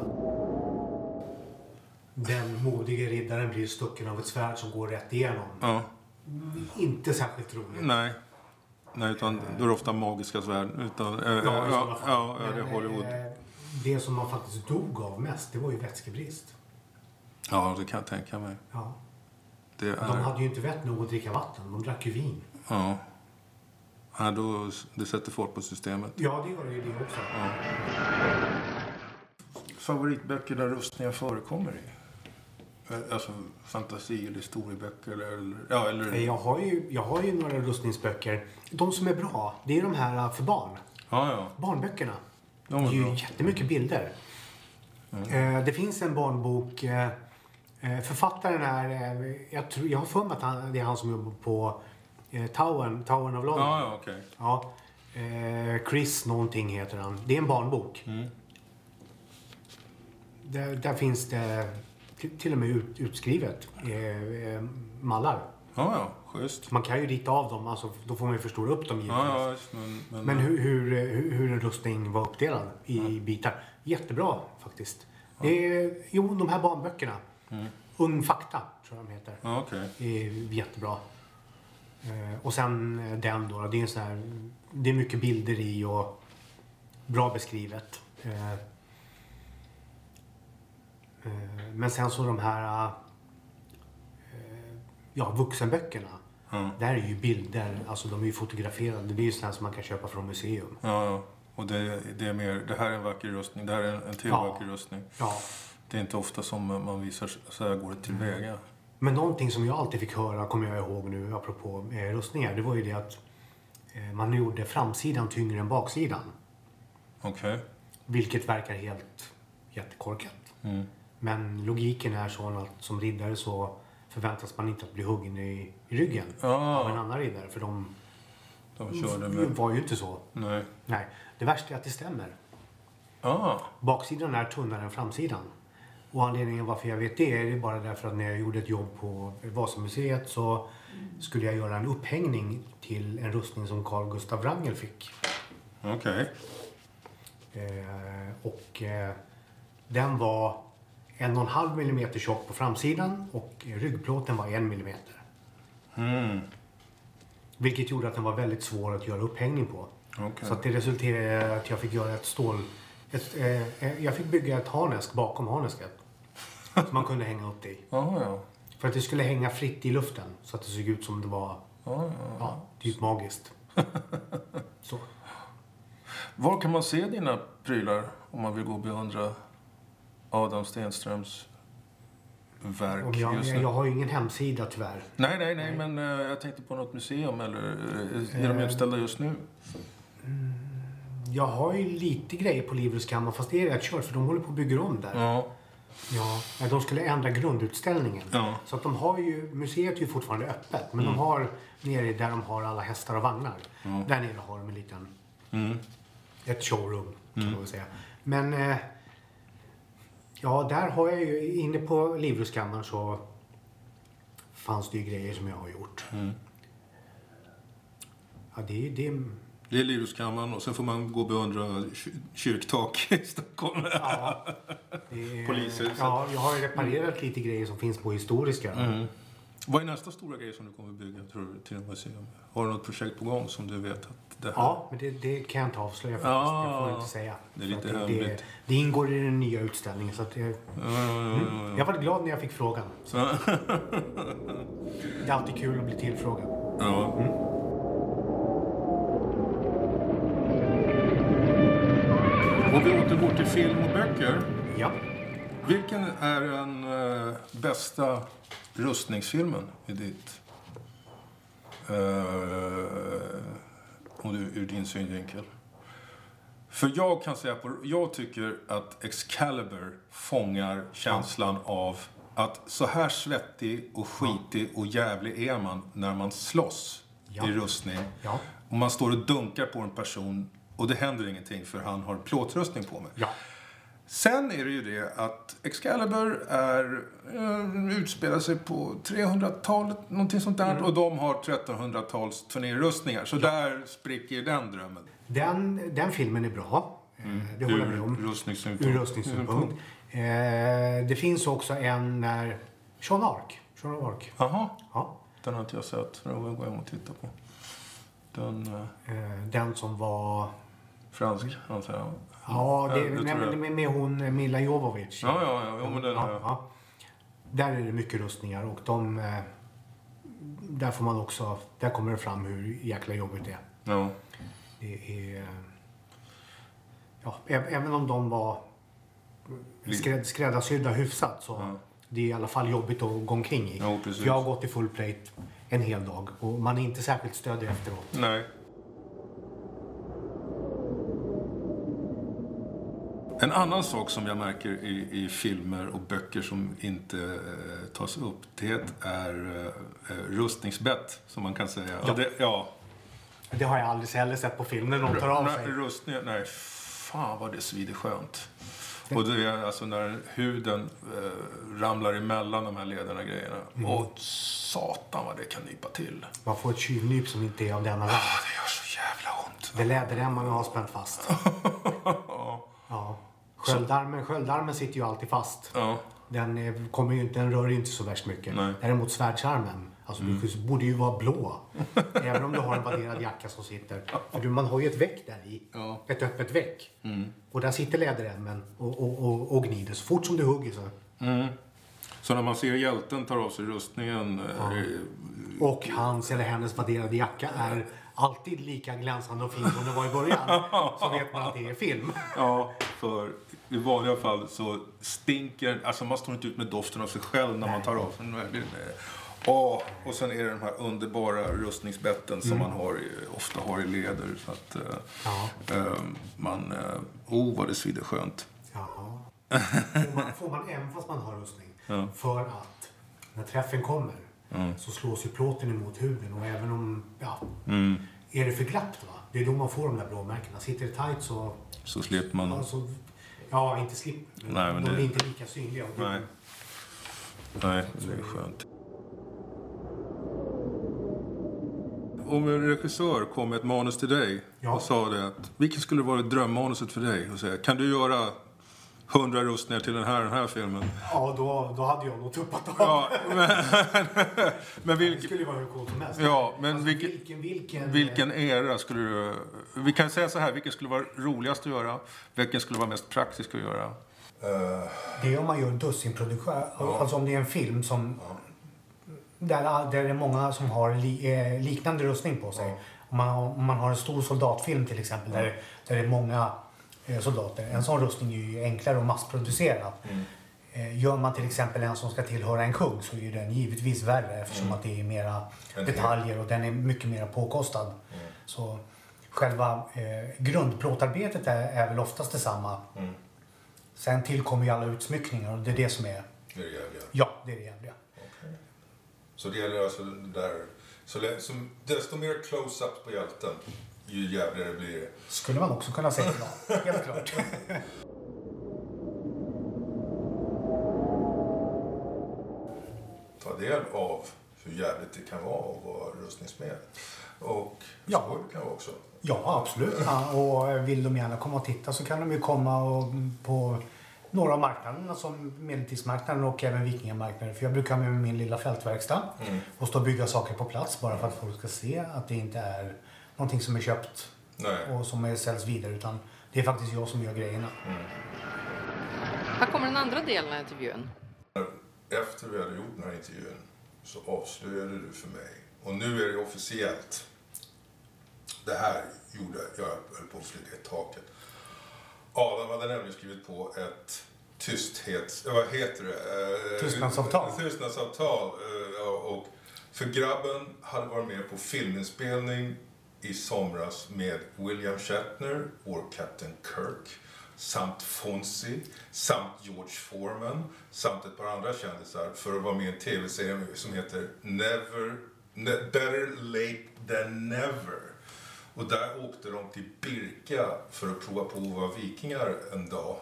Den modige riddaren blir stucken av ett svärd som går rätt igenom. Ja, Inte särskilt roligt. nej. Nej, utan då är det ofta magiska svärd. Utan, eh, Ja, sådana ja, ja, ja, det är Hollywood. eh, Det som man faktiskt dog av mest, det var ju vätskebrist. Ja, det kan jag tänka mig. Ja. Det De är... hade ju inte vett nog att dricka vatten. De drack ju vin. Ja. ja då, det sätter folk på systemet. Ja, det gör det ju det också. Favoritböcker där rustningar förekommer i? Eh, Alltså fantasi eller historieböcker eller... Ja, eller... Jag har, ju, jag har ju några rustningsböcker. De som är bra, det är de här eh, för barn. Ja, ja. Barnböckerna. De är det är ju bra. jättemycket bilder. Eh, Det finns en barnbok. Författaren är, jag, tror, jag har för mig att han, det är han som jobbar på Towern, Towern of London. Ja, ja, okej. Ja. Chris någonting heter han. Det är en barnbok. Mm. Där, där finns det till, och med ut, utskrivet eh, eh, mallar. Ja, ja. Schysst. Man kan ju rita av dem, alltså, då får man ju förstora upp dem givetvis. Ja, ja, just, men... Men, Men hur, hur, hur, hur en rustning var uppdelad i bitar. Jättebra faktiskt. Det är, jo, de här barnböckerna. Ung fakta, tror jag de heter. Ja, okej. är jättebra. Eh, och sen eh, den då, det är en sån här, det är mycket bilder i och bra beskrivet. Eh, men sen så de här eh, ja, vuxenböckerna. Ja. Där är ju bilder, alltså de är ju fotograferade. Det är ju sådana som man kan köpa från museum. Ja, ja. Och det, det är mer, det här är en vacker rustning, det här är en, en till Ja. vacker rustning. Ja. Det är inte ofta som man visar så här går det tillväga. Men någonting som jag alltid fick höra, kommer jag ihåg nu apropå eh, rustningar, det var ju det att eh, man gjorde framsidan tyngre än baksidan. Okej. Vilket verkar helt jättekorkat. Mm. Men logiken är sån att som riddare så förväntas man inte att bli huggen i, i ryggen Ah. av en annan riddare. För de De körde med... var ju inte så. Nej. Nej, det värsta är att det stämmer. Ah. Baksidan är tunnare än framsidan. Och anledningen varför jag vet det är bara därför att när jag gjorde ett jobb på Vasamuseet så skulle jag göra en upphängning till en rustning som Carl Gustav Wrangel fick. Okej. Eh, och eh, den var en och en halv millimeter tjock på framsidan och ryggplåten var en millimeter. Mm. Vilket gjorde att den var väldigt svår att göra upphängning på. Okej. Så att det resulterade i att jag fick göra ett stål... Ett, eh, eh, jag fick bygga ett harnesk bakom harnesket. som man kunde hänga upp det i. (laughs) Ja, ja. För att det skulle hänga fritt i luften. Så att det såg ut som det var Ja, ja. ja, typ magiskt. (laughs) Så. Var kan man se dina prylar om man vill gå och beundra Adam Stenströms verk Om jag, just nu? jag har ju ingen hemsida tyvärr. Nej, nej, nej, men eh, jag tänkte på något museum eller eh, är de Eh. utställda just nu? Jag har ju lite grejer på Livrustkammaren fast det är rätt kört för de håller på att bygga om där. Ja. Ja, nej, de skulle ändra grundutställningen. Ja. Så att de har ju, museet är ju fortfarande öppet. Men de har nere där de har alla hästar och vagnar. Där nere har de en liten, Mm. ett showroom kan man väl säga. Men eh, ja, där har jag ju, inne på Livrustkammaren så fanns det ju grejer som jag har gjort. Mm. Ja, det, det, Det är Livrustkammaren och sen får man gå och beundra kyr- kyrktak i (laughs) Stockholm. ja, det är- Polishuset. Ja, jag har ju reparerat lite grejer som finns på historiska. Mm. Vad är nästa stora grej som du kommer bygga tror du, till ett museum? Har du något projekt på gång som du vet att det här... Ja, men det, det kan jag inte avslöja faktiskt. Ja. Jag får inte säga. Det är lite att hemligt. Det, det ingår i den nya utställningen. Så att det, Ja, ja, ja, ja, jag var glad när jag fick frågan. Så, Det är alltid kul att bli tillfrågad. ja. Och vi återgår till film och böcker. Ja. Vilken är den eh, bästa rustningsfilmen i ditt... eh, om du, ur din synvinkel? För jag kan säga på, jag tycker att Excalibur fångar känslan av att så här svettig och skitig och jävlig är man när man slåss Ja. i rustning. Ja. Och man står och dunkar på en person och det händer ingenting för han har plåtrustning på mig. Ja. Sen är det ju det att Excalibur är, eh, utspelar sig på 300-talet, någonting sånt där. Och de har 1300-tals turnérrustningar. Så där spricker den drömmen. Den, den filmen är bra. Eh, Det håller jag med om. rustningssynpunkt. Ur rustningssynpunkt. Eh, det finns också en när... Sean Ark. Sean Ark. Jaha, Ja. den har inte jag sett. Den går jag och titta på. Den, eh, Eh, den som var... fransk, antar jag. Ja, det, det nej, jag. med, med hon Mila Jovovich. Ja, ja, ja. Jo, men den har Ja, jag. ja. Där är det mycket rustningar och de... Eh, där får man också... Där kommer det fram hur jäkla jobbigt det är. Ja. Det är... Ja, ä- även om de var skräd, skräddarsydda hyfsat så Ja. det är i alla fall jobbigt att gå omkring i. Ja, jag har gått i full plate en hel dag och man är inte särskilt stödig efteråt. Nej. En annan sak som jag märker i, i filmer och böcker som inte eh, tas upp, det är eh, rustningsbett, som man kan säga. Ja. Det, ja. Det har jag aldrig heller sett på film när någon tar av sig. Rustning, nej, fan vad det svider skönt. Och det är alltså när huden eh, ramlar emellan de här lederna grejerna. Mm. Och satan vad det kan nypa till. Man får ett tjuvnyp som inte är av denna värld. Ah, det gör så jävla ont. Det är läderremmarna har spänt fast. (laughs) Ja. Sköldarmen, sköldarmen sitter ju alltid fast. Ja. Den, eh, kommer ju inte, den rör ju inte så värst mycket. Nej. Däremot svärdsarmen, Alltså du borde ju vara blå. (laughs) Även om du har en vadderad jacka som sitter. För du, man har ju ett väck där i. Ja. Ett öppet väck. Och där sitter läderremmen och, och, och, och gnider. Så fort som du hugger så. Så när man ser hjälten tar av sig rustningen. eh, Och hans eller hennes vadderade jacka är alltid lika glänsande och fin som den var i början. (laughs) Så vet man att det är film. Ja, för i vanliga fall så stinker... Alltså man står inte ut med doften av sig själv när man tar av sig. Åh, och sen är det de här underbara rustningsbetten som man har, ofta har i leder. Så att eh, Ja. eh, man... Eh, oh, vad det svider skönt. Jaha. (laughs) Får man, får man även fast man har rustning. För att när träffen kommer så slås ju plåten emot huden och även om, ja, är det för glatt va? Det är då man får de där blåmärkena. Sitter det tight så, Så slipper man... alltså, ja inte slipper, Nej, men de det- är inte lika synliga. Nej. Nej, det är skönt. Om en regissör kom med ett manus till dig Ja. och sa det att vilket skulle vara drömmanuset för dig? Och säga, kan du göra hundra rustningar till den här, den här filmen? Ja, då, då hade jag nog tuppat av. Ja, men, (laughs) men Det vilken, skulle ju vara hur coolt som helst. ja, men Alltså, vilken, vilken, vilken, vilken era skulle du... Vi kan säga så här, vilken skulle vara roligast att göra? Vilken skulle vara mest praktisk att göra? Det är om man gör dussinproduktion. Alltså om det är en film som... Där, där det är många som har li, eh, liknande rustning på sig. Om, man, om man har en stor soldatfilm till exempel där, där det är många eh, soldater. En sån rustning är ju enklare att massproducera. Eh, gör man till exempel en som ska tillhöra en kung så är den givetvis värre eftersom att det är mera detaljer och den är mycket mer påkostad. Så själva eh, grundplåtarbetet är, är väl oftast detsamma. Sen tillkommer ju alla utsmyckningar och det är det som är... Det är det jävliga. Ja, det är det jävliga. Så det gäller alltså där... Så, som, desto mer close-up på hjälten, ju jävligare blir det. Skulle man också kunna säga idag. Helt klart. ta del av hur jävligt det kan vara att vara rustningsmed. Och Ja. det kan vara också. Ja, absolut. Ja, och vill de gärna komma och titta så kan de ju komma och, på några av marknaderna som medeltidsmarknaden och även vikingamarknaden. För jag brukar med min lilla fältverkstad och stå och bygga saker på plats bara för att folk ska se att det inte är någonting som är köpt Nej. och som är säljs vidare utan det är faktiskt jag som gör grejerna. Här kommer den andra delen av intervjun. Efter vi hade gjort den här intervjun så avslöjade du för mig, och nu är det officiellt. Det här gjorde jag höll på att flyga i taket. Adam hade nämligen skrivit på ett tysthets... Vad heter det? Eh, Tystnadsavtal. Tystnadsavtal. eh, Och för grabben hade varit med på filminspelning i somras med William Shatner, vår Captain Kirk, samt Fonzie, samt George Foreman, samt ett par andra kändisar för att vara med i en tv-serie som heter Never, ne, Better Late Than Never. Och där åkte de till Birka för att prova på att vara vikingar en dag.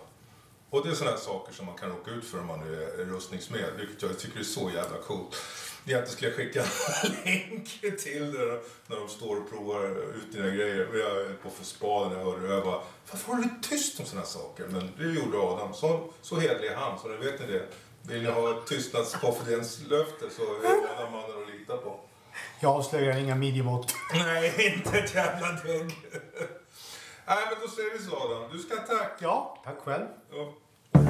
Och det är sådana här saker som man kan råka ut för om man nu är rustningsmed, vilket jag tycker är så jävla coolt. Egentligen ska jag skicka (laughs) länk till det när de står och provar ut dina grejer. Jag är på för spaden när jag hörde det. Jag bara, varför var du tyst om sådana saker? Men det gjorde Adam. Så, så hedlig är han, så nu vet ni det. Vill ni ha ett tystnadskonfidenslöfte så är Adam mannen att lita på. Jag avslöjar inga midjemått. Nej, (laughs) inte ett jävla dugg. (laughs) Nej, men då säger vi så Adam. Du ska ha tack. Ja, tack själv. Ja. うん。